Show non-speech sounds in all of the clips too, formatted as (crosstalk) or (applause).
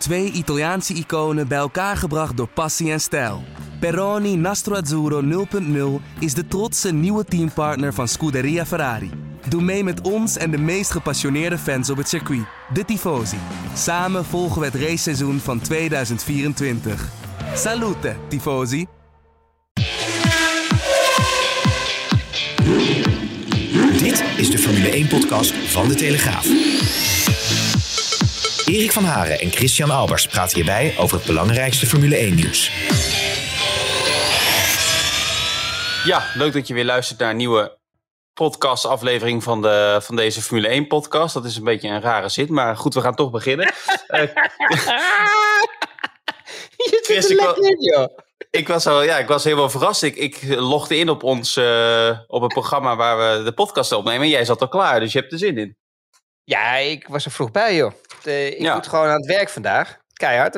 Twee Italiaanse iconen bij elkaar gebracht door passie en stijl. Peroni Nastro Azzurro 0.0 is de trotse nieuwe teampartner van Scuderia Ferrari. Doe mee met ons en de meest gepassioneerde fans op het circuit, de Tifosi. Samen volgen we het raceseizoen van 2024. Salute, Tifosi! Dit is de Formule 1-podcast van De Telegraaf. Erik van Haren en Christian Albers praten hierbij over het belangrijkste Formule 1-nieuws. Ja, leuk dat je weer luistert naar een nieuwe podcastaflevering van, de, van deze Formule 1-podcast. Dat is een beetje een rare zin, maar goed, we gaan toch beginnen. uh, (laughs) je zit er lekker in, joh. Ik was, al, ja, ik was helemaal verrast. Ik, ik logde in op ons uh, op het programma waar we de podcast opnemen. En jij zat al klaar, dus je hebt er zin in. Ja, ik was er vroeg bij, joh. De, ik ja. moet gewoon aan het werk vandaag. Keihard.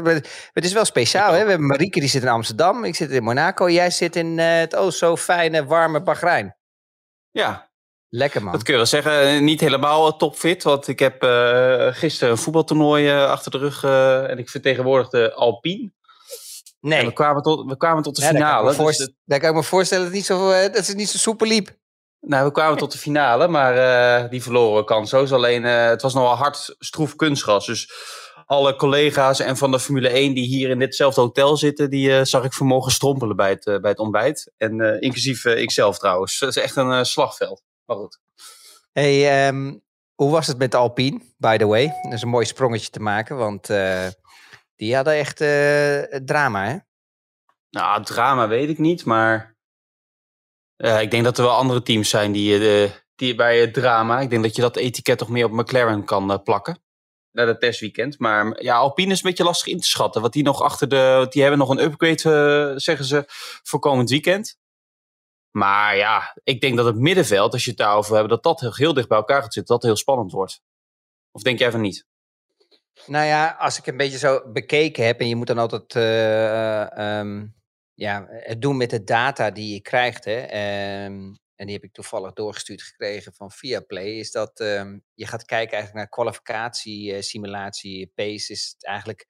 Het is wel speciaal, hè? We hebben Marieke, die zit in Amsterdam. Ik zit in Monaco. Jij zit in uh, het oh zo fijne, warme Bahrein. Ja. Lekker, man. Dat kun je wel zeggen. Niet helemaal topfit. Want ik heb gisteren een voetbaltoernooi achter de rug. en ik vertegenwoordigde Alpine. Nee. En we kwamen tot, we kwamen tot de ja, finale. Daar kan, dus de... daar kan ik me voorstellen dat het niet zo, dat het niet zo soepel liep. Nou, we kwamen tot de finale, maar uh, die verloren kanso's. Alleen, uh, het was nogal hard stroef kunstgras. Dus alle collega's en van de Formule 1 die hier in ditzelfde hotel zitten, die zag ik vanmorgen strompelen bij het, bij het ontbijt. En inclusief ikzelf trouwens. Dat is echt een slagveld. Maar goed. Hey, um, hoe was het met Alpine, by the way? Dat is een mooi sprongetje te maken, want die hadden echt drama, hè? Nou, drama weet ik niet, maar uh, ik denk dat er wel andere teams zijn die, uh, die bij het drama. Ik denk dat je dat etiket toch meer op McLaren kan plakken. Na het testweekend. Maar ja, Alpine is een beetje lastig in te schatten. Want die nog achter de. Die hebben nog een upgrade, zeggen ze, voor komend weekend. Maar ja, ik denk dat het middenveld, als je het daarover hebt, dat dat heel, heel dicht bij elkaar gaat zitten. Dat heel spannend wordt. Of denk jij van niet? Nou ja, als ik een beetje zo bekeken heb, en je moet dan altijd uh, um, ja, het doen met de data die je krijgt, hè, um, en die heb ik toevallig doorgestuurd gekregen van Viaplay, is dat um, je gaat kijken eigenlijk naar kwalificatie, uh, simulatie, pace, is het eigenlijk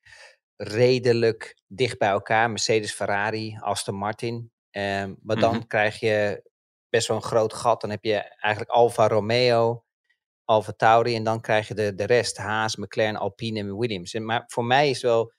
redelijk dicht bij elkaar. Mercedes, Ferrari, Aston Martin. maar dan mm-hmm. krijg je best wel een groot gat. Dan heb je eigenlijk Alfa Romeo, Alfa Tauri. En dan krijg je de, de rest. Haas, McLaren, Alpine en Williams. En, maar voor mij is wel...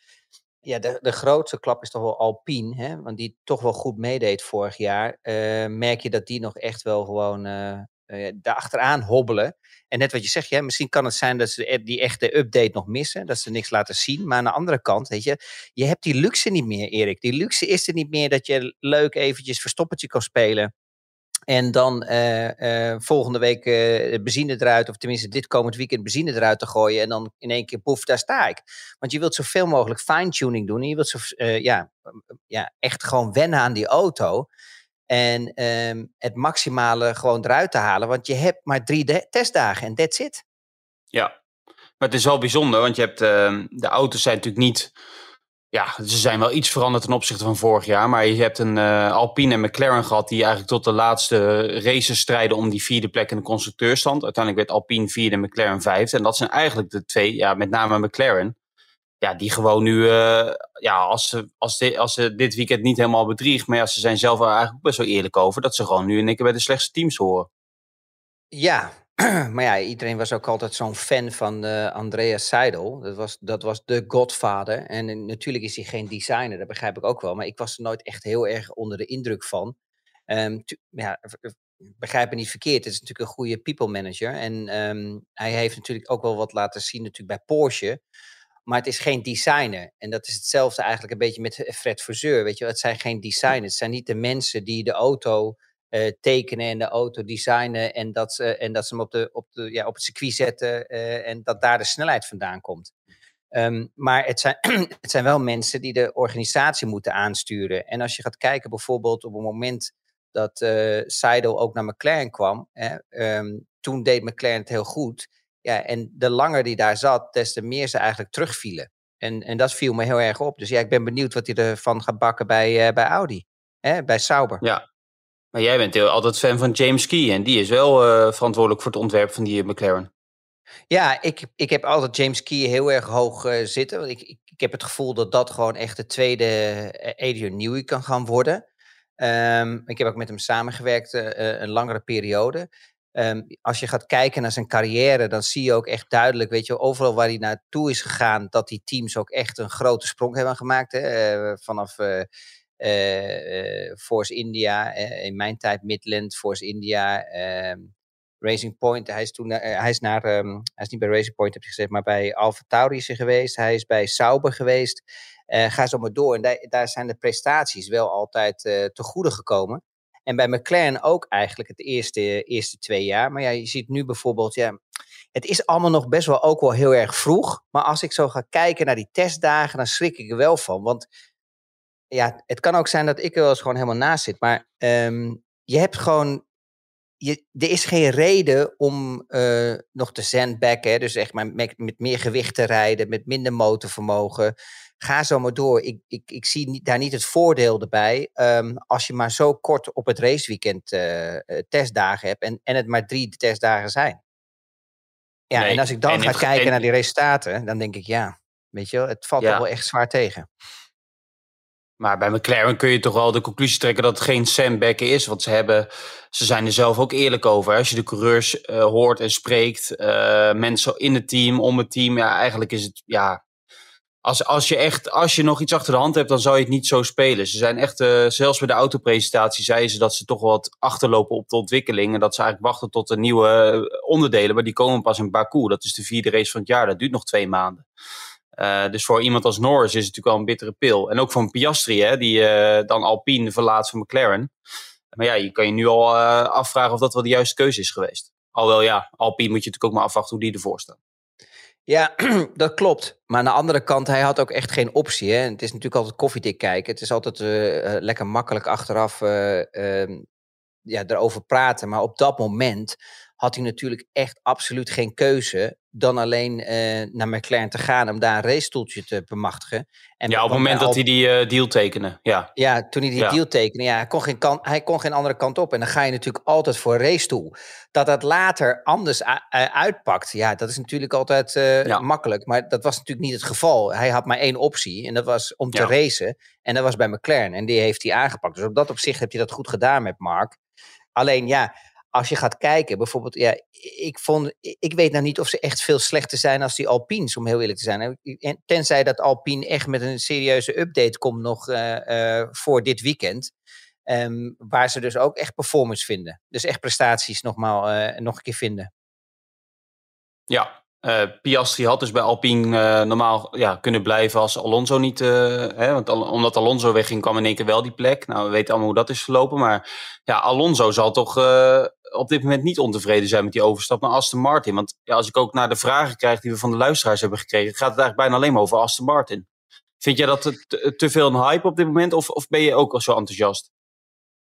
Ja, de, de grootste klap is toch wel Alpine. Hè? Want die toch wel goed meedeed vorig jaar. Uh, merk je dat die nog echt wel gewoon... Uh, uh, daarachteraan hobbelen. En net wat je zegt, ja, misschien kan het zijn dat ze die echte update nog missen. Dat ze niks laten zien. Maar aan de andere kant, weet je, je hebt die luxe niet meer, Erik. Die luxe is er niet meer dat je leuk eventjes verstoppertje kan spelen. En dan uh, uh, volgende week uh, benzine eruit, of tenminste dit komend weekend benzine eruit te gooien. En dan in één keer, poef, daar sta ik. Want je wilt zoveel mogelijk fine-tuning doen. En je wilt zo, ja, ja, echt gewoon wennen aan die auto. En um, het maximale gewoon eruit te halen. Want je hebt maar drie testdagen en that's it. Ja, maar het is wel bijzonder. Want je hebt, ehm, de auto's zijn natuurlijk niet ja, ze zijn wel iets veranderd ten opzichte van vorig jaar. Maar je hebt een uh, Alpine en McLaren gehad die eigenlijk tot de laatste races strijden om die vierde plek in de constructeurstand. Uiteindelijk werd Alpine vierde en McLaren vijfde. En dat zijn eigenlijk de twee, ja, met name McLaren. Ja, die gewoon nu, uh, ja, als ze, als, de, als ze dit weekend niet helemaal bedriegt. Maar ja, ze zijn zelf eigenlijk best wel eerlijk over dat ze gewoon nu in één keer bij de slechtste teams horen. Ja, (clears throat) maar ja, iedereen was ook altijd zo'n fan van uh, Andreas Seidel. Dat was, dat was de godvader. En uh, natuurlijk is hij geen designer, dat begrijp ik ook wel. Maar ik was er nooit echt heel erg onder de indruk van. Um, ja, begrijp me niet verkeerd. Het is natuurlijk een goede people manager. En um, hij heeft natuurlijk ook wel wat laten zien natuurlijk bij Porsche. Maar het is geen designer. En dat is hetzelfde eigenlijk een beetje met Fred Verzeur. Weet je, het zijn geen designers. Het zijn niet de mensen die de auto uh, tekenen en de auto designen en dat, ze, en dat ze hem op, de, op, de, ja, op het circuit zetten uh, en dat daar de snelheid vandaan komt. Um, maar het zijn, (clears throat) het zijn wel mensen die de organisatie moeten aansturen. En als je gaat kijken bijvoorbeeld op het moment dat uh, Seidel ook naar McLaren kwam, hè, um, toen deed McLaren het heel goed. Ja, en de langer die daar zat, des te meer ze eigenlijk terugvielen. En, en dat viel me heel erg op. Dus ja, ik ben benieuwd wat hij ervan gaat bakken bij, bij Audi. Hè, bij Sauber. Ja, maar jij bent altijd fan van James Key en die is wel uh, verantwoordelijk voor het ontwerp van die McLaren. Ja, ik, ik heb altijd James Key heel erg hoog uh, zitten. Ik, ik, ik, heb het gevoel dat dat gewoon echt de tweede uh, Adrian Newey kan gaan worden. Um, ik heb ook met hem samengewerkt een langere periode. Um, als je gaat kijken naar zijn carrière, dan zie je ook echt duidelijk, weet je, overal waar hij naartoe is gegaan, dat die teams ook echt een grote sprong hebben gemaakt. Hè? vanaf Force India, in mijn tijd Midland, Force India. Ehm, Racing Point. Hij is toen uh, hij is naar um, hij is niet bij Racing Point heb je gezegd, maar bij Alfa Tauri is hij geweest. Hij is bij Sauber geweest. Ga zo maar door. En daar, daar zijn de prestaties wel altijd te goede gekomen. En bij McLaren ook eigenlijk het eerste, eerste twee jaar. Maar ja, je ziet nu bijvoorbeeld, ja, het is allemaal nog best wel ook wel heel erg vroeg. Maar als ik zo ga kijken naar die testdagen, dan schrik ik er wel van. Want ja, het kan ook zijn dat ik er wel eens gewoon helemaal naast zit. Maar um, je hebt gewoon je, er is geen reden om uh, nog te sandbacken. Dus echt maar met, met, meer gewicht te rijden, met minder motorvermogen. Ga zo maar door. Ik, ik, ik zie niet, daar niet het voordeel erbij. Um, als je maar zo kort op het raceweekend uh, testdagen hebt. En, en het maar drie testdagen zijn. Ja, nee, en als ik dan ga kijken en, naar die resultaten, dan denk ik ja, weet je wel, het valt ja. wel echt zwaar tegen. Maar bij McLaren kun je toch wel de conclusie trekken dat het geen sandbacken is. Want ze, hebben, ze zijn er zelf ook eerlijk over. Als je de coureurs uh, hoort en spreekt, uh, mensen in het team, om het team. Ja, eigenlijk is het, ja... Als, als, je echt, als je nog iets achter de hand hebt, dan zou je het niet zo spelen. Ze zijn echt, uh, zelfs bij de autopresentatie zeiden ze dat ze toch wat achterlopen op de ontwikkeling. En dat ze eigenlijk wachten tot de nieuwe onderdelen. Maar die komen pas in Baku. Dat is de vierde race van het jaar. Dat duurt nog twee maanden. Uh, dus voor iemand als Norris is het natuurlijk wel een bittere pil. En ook een Piastri, hè, die uh, dan Alpine verlaat van McLaren. Maar ja, je kan je nu al uh, afvragen of dat wel de juiste keuze is geweest. Alhoewel ja, Alpine moet je natuurlijk ook maar afwachten hoe die ervoor staan. Ja, (clears throat) dat klopt. Maar aan de andere kant, hij had ook echt geen optie. Hè? Het is natuurlijk altijd koffiedik kijken. Het is altijd lekker makkelijk achteraf ehm, ja, erover praten. Maar op dat moment had hij natuurlijk echt absoluut geen keuze dan alleen uh, naar McLaren te gaan om daar een racestoeltje te bemachtigen. En ja, op het moment dat hij die uh, deal tekende. Ja. ja, toen hij die deal tekende, ja, hij kon, geen kant, hij kon geen andere kant op. En dan ga je natuurlijk altijd voor een racestoel. Dat dat later anders uitpakt, ja, dat is natuurlijk altijd uh, ja. makkelijk. Maar dat was natuurlijk niet het geval. Hij had maar één optie en dat was om te ja. racen. En dat was bij McLaren en die heeft hij aangepakt. Dus op dat opzicht heb je dat goed gedaan met Mark. Alleen ja, als je gaat kijken, bijvoorbeeld, ja, ik, vond, ik weet nou niet of ze echt veel slechter zijn als die Alpines, om heel eerlijk te zijn. Tenzij dat Alpine echt met een serieuze update komt nog uh, uh, voor dit weekend. Um, waar ze dus ook echt performance vinden. Dus echt prestaties nogmaal, uh, nog een keer vinden. Ja, uh, Piastri had dus bij Alpine normaal ja, kunnen blijven als Alonso niet. Hè, want omdat Alonso wegging, kwam in één keer wel die plek. Nou, we weten allemaal hoe dat is verlopen. Maar ja, Alonso zal toch op dit moment niet ontevreden zijn met die overstap naar Aston Martin. Want ja, als ik ook naar de vragen krijg die we van de luisteraars hebben gekregen, gaat het eigenlijk bijna alleen maar over Aston Martin. Vind jij dat te, te veel een hype op dit moment? Of, of ben je ook al zo enthousiast?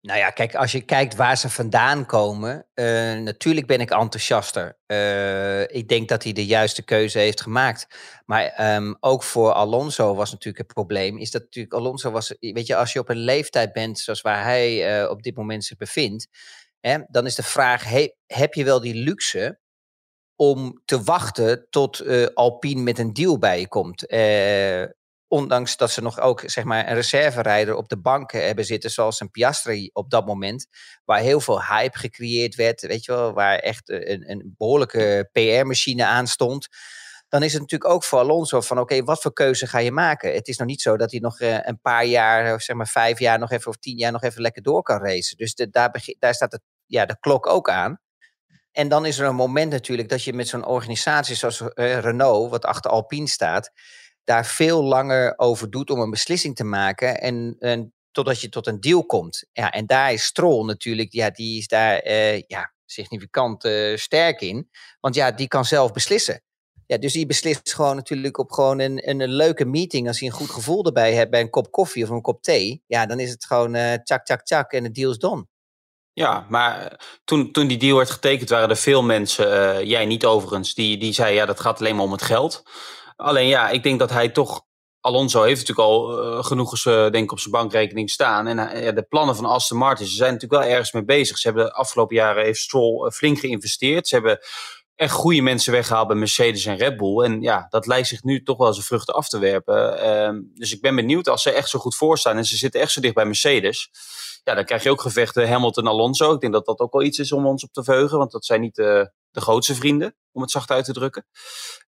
Nou ja, kijk, als je kijkt waar ze vandaan komen, uh, natuurlijk ben ik enthousiaster. Uh, ik denk dat hij de juiste keuze heeft gemaakt. Maar um, ook voor Alonso was natuurlijk het probleem, is dat natuurlijk Alonso was, weet je, als je op een leeftijd bent zoals waar hij uh, op dit moment zich bevindt, hè, dan is de vraag, he, heb je wel die luxe om te wachten tot Alpine met een deal bij je komt? ondanks dat ze nog ook zeg maar, een reserverijder op de bank hebben zitten, zoals een Piastri op dat moment, waar heel veel hype gecreëerd werd, weet je wel, waar echt een, een behoorlijke PR-machine aan stond. Dan is het natuurlijk ook voor Alonso van oké, wat voor keuze ga je maken? Het is nog niet zo dat hij nog een paar jaar, zeg maar vijf jaar nog even of tien jaar nog even lekker door kan racen. Dus de, daar, daar staat het, ja, de klok ook aan. En dan is er een moment natuurlijk dat je met zo'n organisatie zoals uh, Renault, wat achter Alpine staat, daar veel langer over doet om een beslissing te maken. En, en totdat je tot een deal komt. Ja, en daar is Stroll natuurlijk, ja, die is daar uh, ja, significant uh, sterk in. Want ja, die kan zelf beslissen. Ja, dus die beslist gewoon natuurlijk op gewoon een, een, een, leuke meeting. Als hij een goed gevoel erbij hebt bij een kop koffie of een kop thee. Ja, dan is het gewoon uh, tjak, tjak, tjak en de deal is done. Ja, maar toen, toen die deal werd getekend waren er veel mensen, jij niet overigens, die, die zeiden ja, dat gaat alleen maar om het geld. Alleen ja, ik denk dat hij toch. Alonso heeft natuurlijk al uh, genoeg uh, denk op zijn bankrekening staan. En de plannen van Aston Martin, ze zijn natuurlijk wel ergens mee bezig. Ze hebben de afgelopen jaren heeft Stroll flink geïnvesteerd. Ze hebben echt goede mensen weggehaald bij Mercedes en Red Bull. En ja, dat lijkt zich nu toch wel zijn vruchten af te werpen. Ehm, dus ik ben benieuwd als ze echt zo goed voorstaan en ze zitten echt zo dicht bij Mercedes. Ja, dan krijg je ook gevechten Hamilton-Alonso. Ik denk dat dat ook wel iets is om ons op te veugen, want dat zijn niet de, de grootste vrienden, om het zacht uit te drukken.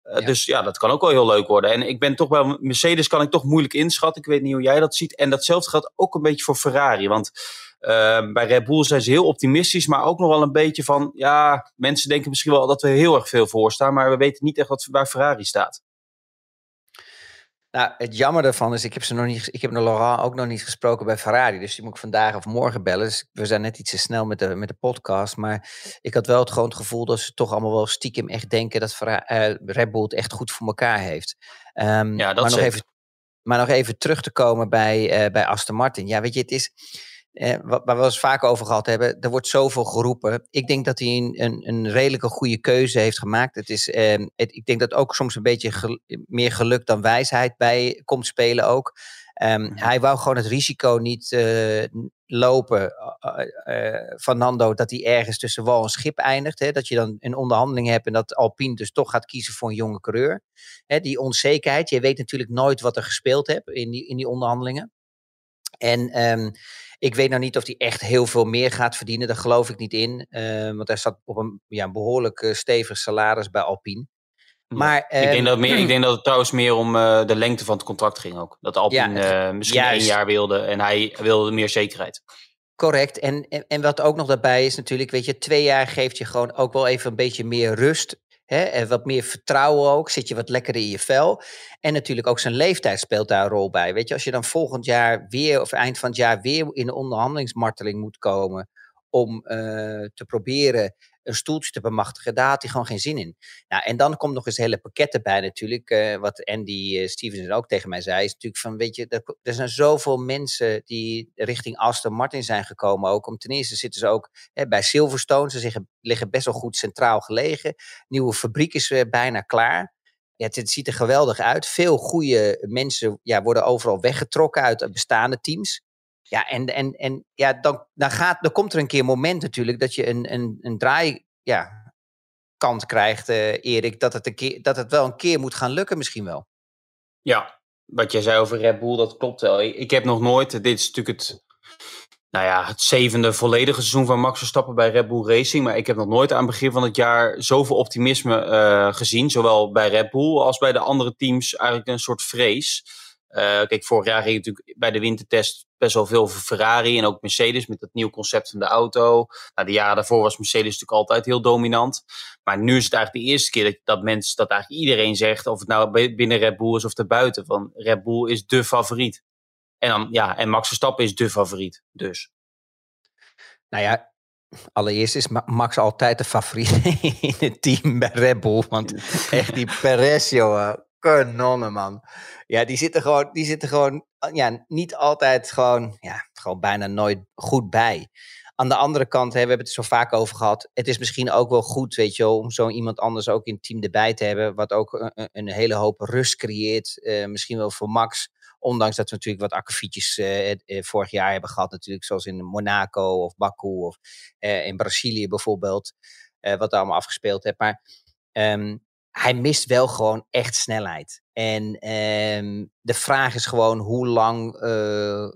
Uh, Dus ja, dat kan ook wel heel leuk worden. En ik ben toch bij Mercedes kan ik toch moeilijk inschatten. Ik weet niet hoe jij dat ziet. En datzelfde geldt ook een beetje voor Ferrari. Want uh, bij Red Bull zijn ze heel optimistisch, maar ook nog wel een beetje van, ja, mensen denken misschien wel dat we heel erg veel voorstaan, maar we weten niet echt wat bij Ferrari staat. Nou, het jammer daarvan is, ik heb, ze nog niet, ik heb Laurent ook nog niet gesproken bij Ferrari. Dus die moet ik vandaag of morgen bellen. Dus we zijn net iets te snel met de, met de podcast. Maar ik had wel het gewoon het gevoel dat ze toch allemaal wel stiekem echt denken dat Ferrari, uh, Red Bull het echt goed voor elkaar heeft. Um, ja, dat maar, nog even, maar nog even terug te komen bij, uh, bij Aston Martin. Ja, weet je, het is eh, waar we eens vaak over gehad hebben, er wordt zoveel geroepen. Ik denk dat hij een, een, een redelijke goede keuze heeft gemaakt. Het is, eh, het, ik denk dat ook soms een beetje meer geluk dan wijsheid bij komt spelen ook. Um, hij wou gewoon het risico niet uh, lopen uh, van Nando dat hij ergens tussen wal en schip eindigt. Hè? Dat je dan een onderhandeling hebt en dat Alpine dus toch gaat kiezen voor een jonge coureur. Hè, die onzekerheid, je weet natuurlijk nooit wat er gespeeld hebt in die, in die onderhandelingen. En um, ik weet nou niet of hij echt heel veel meer gaat verdienen. Daar geloof ik niet in. Uh, want hij zat op een ja, behoorlijk uh, stevig salaris bij Alpine. Maar, ik, denk ehm, dat meer, ik (clears throat) denk dat het trouwens meer om uh, de lengte van het contract ging ook. Dat Alpine ja, misschien juist. één jaar wilde en hij wilde meer zekerheid. Correct. En, en, en, wat ook nog daarbij is natuurlijk, weet je, twee jaar geeft je gewoon ook wel even een beetje meer rust. Hè, wat meer vertrouwen ook. Zit je wat lekkerder in je vel. En natuurlijk ook zijn leeftijd speelt daar een rol bij. Weet je, als je dan volgend jaar weer, of eind van het jaar weer in een onderhandelingsmarteling moet komen. om uh, te proberen een stoeltje te bemachtigen, daar had hij gewoon geen zin in. Nou, en dan komt nog eens hele pakketten bij natuurlijk. Uh, wat Andy uh, Stevenson ook tegen mij zei, is natuurlijk van, weet je, er, er, zijn zoveel mensen die richting Aston Martin zijn gekomen ook. Om ten eerste zitten ze ook hè, bij Silverstone, ze liggen, best wel goed centraal gelegen. Nieuwe fabriek is uh, bijna klaar. Ja, het, het, ziet er geweldig uit. Veel goede mensen ja, worden overal weggetrokken uit bestaande teams. Ja, en, en, en ja, dan, dan, gaat, dan komt er een keer een moment natuurlijk dat je een, een, een draai, ja, kant krijgt, uh, Erik, dat het, een keer, dat het wel een keer moet gaan lukken misschien wel. Ja, wat jij zei over Red Bull, dat klopt wel. Ik, heb nog nooit, dit is natuurlijk het, nou ja, het zevende volledige seizoen van Max Verstappen bij Red Bull Racing. Maar ik heb nog nooit aan het begin van het jaar zoveel optimisme uh, gezien. Zowel bij Red Bull als bij de andere teams eigenlijk een soort vrees. Kijk, vorig jaar ging natuurlijk bij de wintertest best wel veel voor Ferrari en ook Mercedes met het nieuwe concept van de auto. Nou, de jaren daarvoor was Mercedes natuurlijk altijd heel dominant. Maar nu is het eigenlijk de eerste keer dat, dat mensen, dat eigenlijk iedereen zegt, of het nou binnen Red Bull is of daarbuiten, van Red Bull is de favoriet. En dan, ja, en Max Verstappen is de favoriet, dus. Nou ja, allereerst is Max altijd de favoriet (laughs) in het team bij Red Bull. Want echt die Perez, joh kanonnen, man. Ja, die zitten gewoon, die zitten gewoon ja, niet altijd gewoon, ja, gewoon bijna nooit goed bij. Aan de andere kant, hè, we hebben het er zo vaak over gehad. Het is misschien ook wel goed, weet je wel, om zo iemand anders ook in het team erbij te hebben. Wat ook een, een hele hoop rust creëert. Uh, misschien wel voor Max. Ondanks dat we natuurlijk wat akkefietjes uh, vorig jaar hebben gehad. Natuurlijk, zoals in Monaco of Baku of in Brazilië bijvoorbeeld. wat allemaal afgespeeld heeft. Maar um, hij mist wel gewoon echt snelheid. En um, de vraag is gewoon hoe lang uh,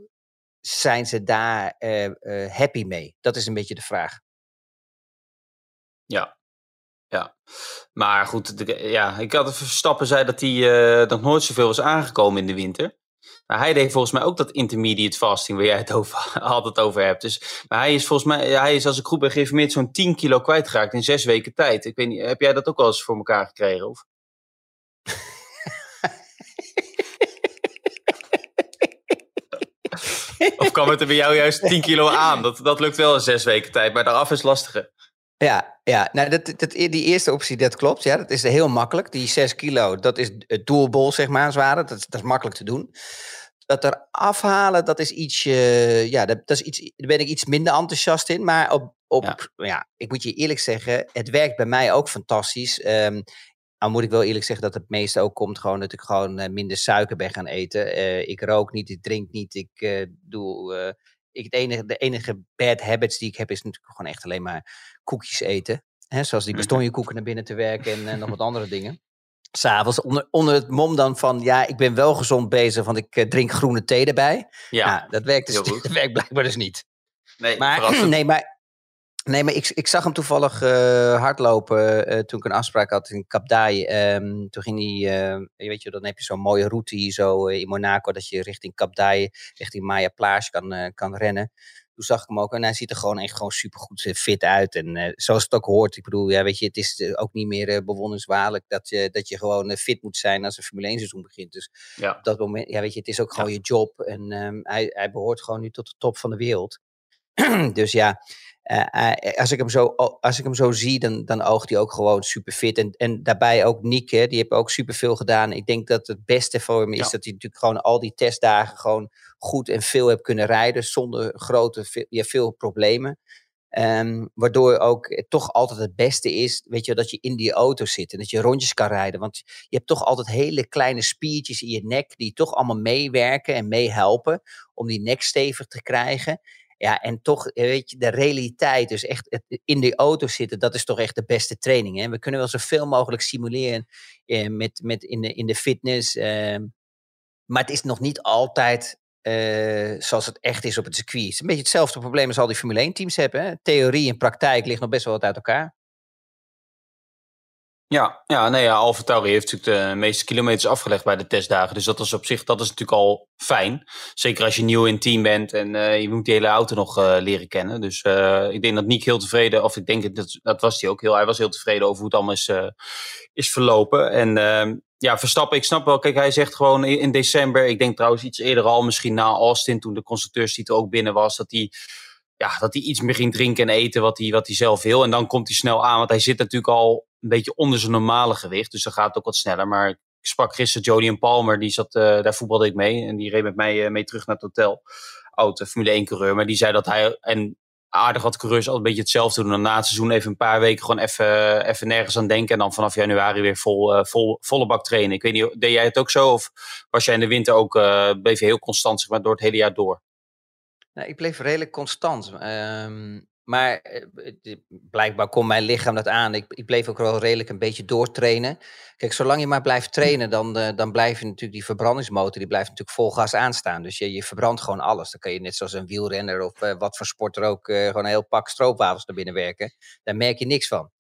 zijn ze daar uh, uh, happy mee? Dat is een beetje de vraag. Ja, ja. Maar goed, ja, ik had Verstappen zei dat hij nog nooit zoveel was aangekomen in de winter. Maar hij deed volgens mij ook dat intermediate fasting waar jij het over, (laughs) altijd over hebt. Dus, maar hij is volgens mij, hij is als ik goed ben geïnformeerd, zo'n 10 kilo kwijtgeraakt in zes weken tijd. Ik weet niet, heb jij dat ook wel eens voor elkaar gekregen? Of? of kwam het er bij jou juist 10 kilo aan? Dat, dat lukt wel in zes weken tijd, maar daaraf is lastiger. Ja, ja. Nou, dat, dat, die eerste optie, dat klopt. Ja, dat is heel makkelijk. Die 6 kilo, dat is het doelbol, zeg maar, zware. Dat, dat is makkelijk te doen dat er afhalen, dat is iets, ja, dat, dat, is iets, daar ben ik iets minder enthousiast in. Maar op, op ja. ik moet je eerlijk zeggen, het werkt bij mij ook fantastisch. Um, nou moet ik wel eerlijk zeggen dat het meeste ook komt gewoon dat ik gewoon uh, minder suiker ben gaan eten. Uh, ik rook niet, ik drink niet, ik uh, doe... ik, het enige, de enige bad habits die ik heb is natuurlijk gewoon echt alleen maar koekjes eten. Hè, zoals die Mhm. bastonjekoeken naar binnen te werken en eh, nog wat andere dingen. S'avonds onder, onder het mom dan van, ja, ik ben wel gezond bezig, want ik eh, drink groene thee erbij. Ja, Nou, dat werkt, dus, (laughs) dat werkt blijkbaar dus niet. nee, Maar, (clears throat) nee, maar, nee, maar ik, ik zag hem toevallig eh, hardlopen eh, toen ik een afspraak had in Kapdai. Ehm, toen ging hij, eh, je weet je, dan heb je zo'n mooie route hier zo in Monaco, dat je richting Kapdai, richting Maya Plage kan, kan rennen. Toen zag ik hem ook en hij ziet er gewoon echt gewoon supergoed fit uit. En zoals het ook hoort, ik bedoel, ja, weet je, het is ook niet meer bewonderenswaardig dat je, dat je gewoon fit moet zijn als een Formule 1 seizoen begint. Dus Ja. op dat moment, ja, weet je, het is ook gewoon je job. En ehm, hij, hij behoort gewoon nu tot de top van de wereld. (clears throat) dus ja, als, ik hem zo, als ik hem zo zie, dan, dan oogt hij ook gewoon super fit. En, en daarbij ook Nick, hè, die heeft ook super veel gedaan. Ik denk dat het beste voor hem is Ja. dat hij natuurlijk gewoon al die testdagen gewoon goed en veel heeft kunnen rijden. Zonder grote, ve- ja, veel problemen. Ehm, waardoor ook het toch altijd het beste is, weet je, dat je in die auto zit en dat je rondjes kan rijden. Want je hebt toch altijd hele kleine spiertjes in je nek die toch allemaal meewerken en meehelpen om die nek stevig te krijgen. Ja, en toch, eh, weet je, de realiteit, dus echt in die auto zitten, dat is toch echt de beste training. Hè? We kunnen wel zoveel mogelijk simuleren eh, met, met in, de, in de fitness. ehm, maar het is nog niet altijd eh, zoals het echt is op het circuit. Het is een beetje hetzelfde probleem als al die Formule 1 teams hebben. Hè? Theorie en praktijk ligt nog best wel wat uit elkaar. Ja, ja, nee, ja, Alfa Tauri heeft natuurlijk de meeste kilometers afgelegd bij de testdagen. Dus dat is op zich dat is natuurlijk al fijn. Zeker als je nieuw in het team bent en eh, je moet die hele auto nog eh, leren kennen. Dus eh, ik denk dat Nick heel tevreden, of ik denk dat, dat was hij ook heel, hij was heel tevreden over hoe het allemaal is, verlopen. En ehm, ja, Verstappen, ik snap wel, kijk, hij zegt gewoon in, in december, ik denk trouwens iets eerder al, misschien na Austin, toen de constructeurstitel ook binnen was, dat hij ja, dat hij iets meer ging drinken en eten wat hij, wat hij zelf wil. En dan komt hij snel aan, want hij zit natuurlijk al een beetje onder zijn normale gewicht. Dus dan gaat het ook wat sneller. Maar ik sprak gisteren Jody en Palmer, die zat, eh, daar voetbalde ik mee. En die reed met mij eh, mee terug naar het hotel. Oud eh, Formule 1 coureur. Maar die zei dat hij, en aardig wat coureurs altijd een beetje hetzelfde doen. Dan na het seizoen even een paar weken gewoon even, even nergens aan denken. En dan vanaf januari weer vol, eh, vol, volle bak trainen. Ik weet niet, deed jij het ook zo? Of was jij in de winter ook, eh bleef je heel constant zeg maar, door het hele jaar door? Nou, ik bleef redelijk constant. ehm, maar eh, blijkbaar kon mijn lichaam dat aan. Ik, ik bleef ook wel redelijk een beetje doortrainen. Kijk, zolang je maar blijft trainen, dan, eh, dan blijf je natuurlijk die verbrandingsmotor, die blijft natuurlijk vol gas aanstaan. Dus je, je verbrandt gewoon alles. Dan kan je net zoals een wielrenner of eh, wat voor sporter ook gewoon een heel pak stroopwafels naar binnen werken. Daar merk je niks van.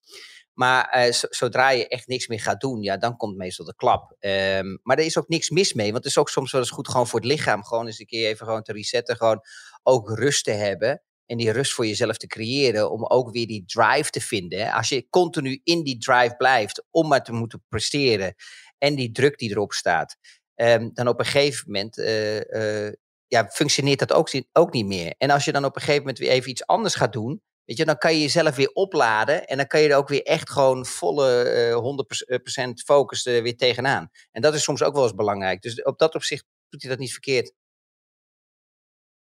Maar zo- zodra je echt niks meer gaat doen, ja, dan komt meestal de klap. Ehm, maar er is ook niks mis mee, want het is ook soms wel eens goed gewoon voor het lichaam. Gewoon eens een keer even gewoon te resetten, gewoon ook rust te hebben. En die rust voor jezelf te creëren, om ook weer die drive te vinden. Als je continu in die drive blijft, om maar te moeten presteren. En die druk die erop staat. ehm, dan op een gegeven moment eh, eh, ja, functioneert dat ook, ook niet meer. En als je dan op een gegeven moment weer even iets anders gaat doen. Weet je, dan kan je jezelf weer opladen. En dan kan je er ook weer echt gewoon volle eh 100% focus er weer tegenaan. En dat is soms ook wel eens belangrijk. Dus op dat opzicht doet hij dat niet verkeerd.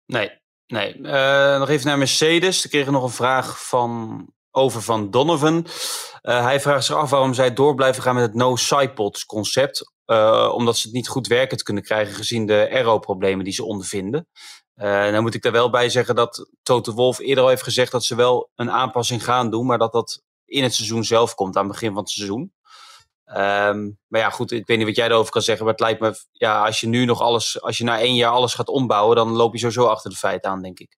Nee, nee. Eh, nog even naar Mercedes. We kregen nog een vraag van, over van Donovan. Eh, hij vraagt zich af waarom zij door blijven gaan met het no sidepods concept. Eh, omdat ze het niet goed werkend kunnen krijgen gezien de aero-problemen die ze ondervinden. Eh dan moet ik daar wel bij zeggen dat Toto Wolf eerder al heeft gezegd dat ze wel een aanpassing gaan doen, maar dat dat in het seizoen zelf komt, aan het begin van het seizoen. Ehm, maar ja, goed, ik weet niet wat jij erover kan zeggen, maar het lijkt me, ja, als je nu nog alles, als je na één jaar alles gaat ombouwen, dan loop je sowieso achter de feiten aan, denk ik.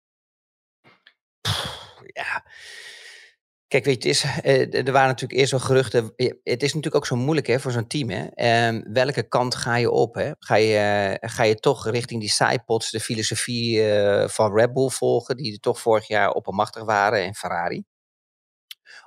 ja. Kijk, weet je, het is, eh, er waren natuurlijk eerst wel geruchten. Het is natuurlijk ook zo moeilijk hè, voor zo'n team. Hè? Ehm, welke kant ga je op? Hè? Ga, je, ga je toch richting die sidepods, de filosofie eh, van Red Bull volgen, die er toch vorig jaar oppermachtig waren en Ferrari?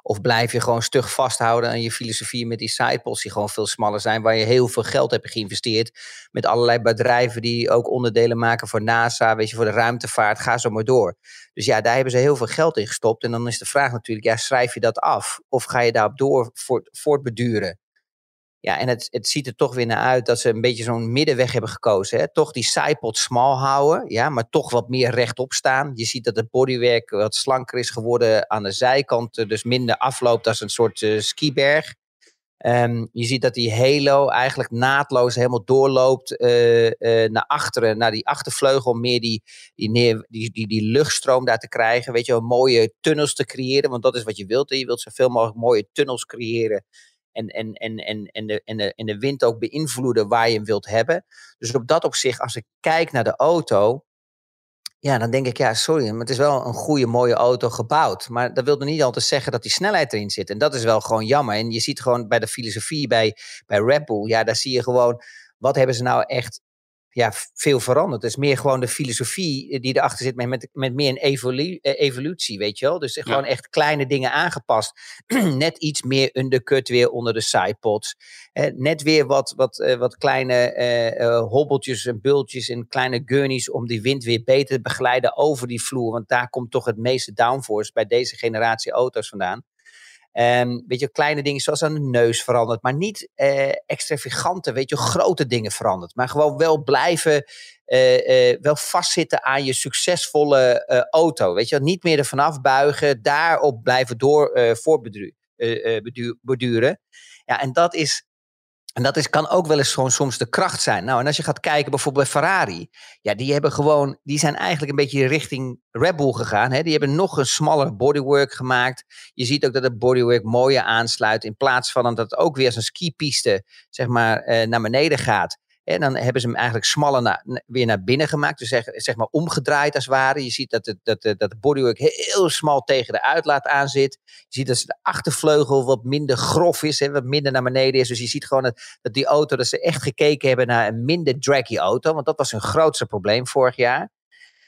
Of blijf je gewoon stug vasthouden aan je filosofie met die die gewoon veel smaller zijn, waar je heel veel geld hebt geïnvesteerd met allerlei bedrijven die ook onderdelen maken voor NASA, weet je, voor de ruimtevaart, ga zo maar door. Dus ja, daar hebben ze heel veel geld in gestopt. En dan is de vraag natuurlijk, ja, schrijf je dat af? Of ga je daarop door voort, voortbeduren? Ja, en het, het ziet er toch weer naar uit dat ze een beetje zo'n middenweg hebben gekozen. Hè? Toch die sidepod smal houden, ja, maar toch wat meer rechtop staan. Je ziet dat het bodywerk wat slanker is geworden aan de zijkant, dus minder afloopt als een soort eh, skiberg. Ehm, je ziet dat die halo eigenlijk naadloos helemaal doorloopt uh, naar achteren, naar die achtervleugel, om meer die, die, die, die, die luchtstroom daar te krijgen. Weet je wel, mooie tunnels te creëren, want dat is wat je wilt. Je wilt zoveel mogelijk mooie tunnels creëren en, en, en, en, en, de, en, de, en de wind ook beïnvloeden waar je hem wilt hebben. Dus op dat opzicht, als ik kijk naar de auto, ja, dan denk ik, ja, sorry, maar het is wel een goede, mooie auto gebouwd. Maar dat wil er niet altijd zeggen dat die snelheid erin zit. En dat is wel gewoon jammer. En je ziet gewoon bij de filosofie bij, bij Red ja, daar zie je gewoon, wat hebben ze nou echt ja, veel veranderd. Het is meer gewoon de filosofie eh, die erachter zit, met, met, met meer een eh, evolutie, weet je wel. Dus gewoon echt kleine dingen aangepast. (clears throat) net iets meer undercut weer onder de sidepods. Eh, net weer wat, wat, uh, wat kleine uh, hobbeltjes en bultjes en kleine gurneys om die wind weer beter te begeleiden over die vloer. Want daar komt toch het meeste downforce bij deze generatie auto's vandaan. Um, weet je, kleine dingen zoals aan de neus veranderd. Maar niet uh, extravagante, weet je, grote dingen veranderd. Maar gewoon wel blijven, uh, uh, wel vastzitten aan je succesvolle auto. Weet je, niet meer ervan afbuigen. Daarop blijven door voorbeduren. ja, en dat is en dat is, kan ook wel eens gewoon soms de kracht zijn. Nou, en als je gaat kijken bijvoorbeeld bij Ferrari. Ja, die hebben gewoon, die zijn eigenlijk een beetje richting Red Bull gegaan. Hè? Die hebben nog een smaller bodywork gemaakt. Je ziet ook dat het bodywork mooier aansluit. In plaats van dat het ook weer als een skipiste, zeg maar, eh, naar beneden gaat. En dan hebben ze hem eigenlijk smaller weer naar binnen gemaakt. Dus zeg, zeg maar omgedraaid als het ware. Je ziet dat, het, dat, dat de bodywork heel smal tegen de uitlaat aan zit. Je ziet dat de achtervleugel wat minder grof is. Hè, wat minder naar beneden is. Dus je ziet gewoon dat, dat die auto, dat ze echt gekeken hebben naar een minder draggy auto. Want dat was hun grootste probleem vorig jaar.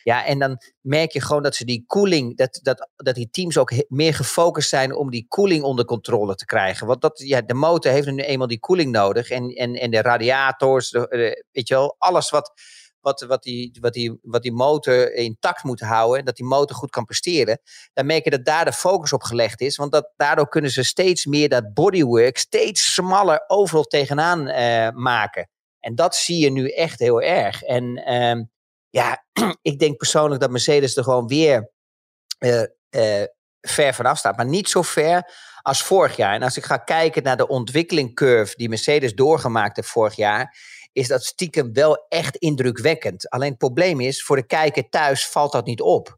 Ja, en dan merk je gewoon dat ze die koeling, dat, dat, dat die teams ook meer gefocust zijn om die koeling onder controle te krijgen. Want dat, ja, de motor heeft nu eenmaal die koeling nodig. En, en, en de radiators, weet je wel, alles wat, wat, wat, die, wat, die, wat die motor intact moet houden, dat die motor goed kan presteren, dan merk je dat daar de focus op gelegd is. Want dat, daardoor kunnen ze steeds meer dat bodywork steeds smaller overal tegenaan uh, maken. En dat zie je nu echt heel erg. En uh, ja, (clears throat) ik denk persoonlijk dat Mercedes er gewoon weer uh, uh, ver vanaf staat. Maar niet zo ver als vorig jaar. En als ik ga kijken naar de ontwikkelingcurve die Mercedes doorgemaakt heeft vorig jaar, is dat stiekem wel echt indrukwekkend. Alleen het probleem is, voor de kijker thuis valt dat niet op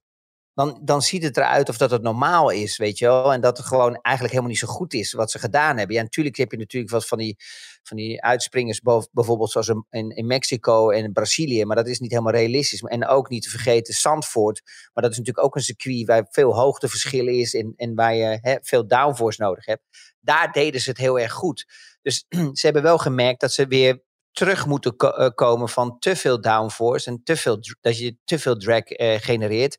dan, dan ziet het eruit of dat het normaal is, weet je wel. En dat het gewoon eigenlijk helemaal niet zo goed is wat ze gedaan hebben. Ja, natuurlijk heb je natuurlijk wat van die, van die uitspringers, bijvoorbeeld zoals in, in Mexico en in Brazilië. Maar dat is niet helemaal realistisch. En ook niet te vergeten Zandvoort. Maar dat is natuurlijk ook een circuit waar veel hoogteverschillen is en, en waar je veel downforce nodig hebt. Daar deden ze het heel erg goed. Dus (clears throat) ze hebben wel gemerkt dat ze weer terug moeten ko komen van te veel downforce en te veel, dat je te veel drag uh, genereert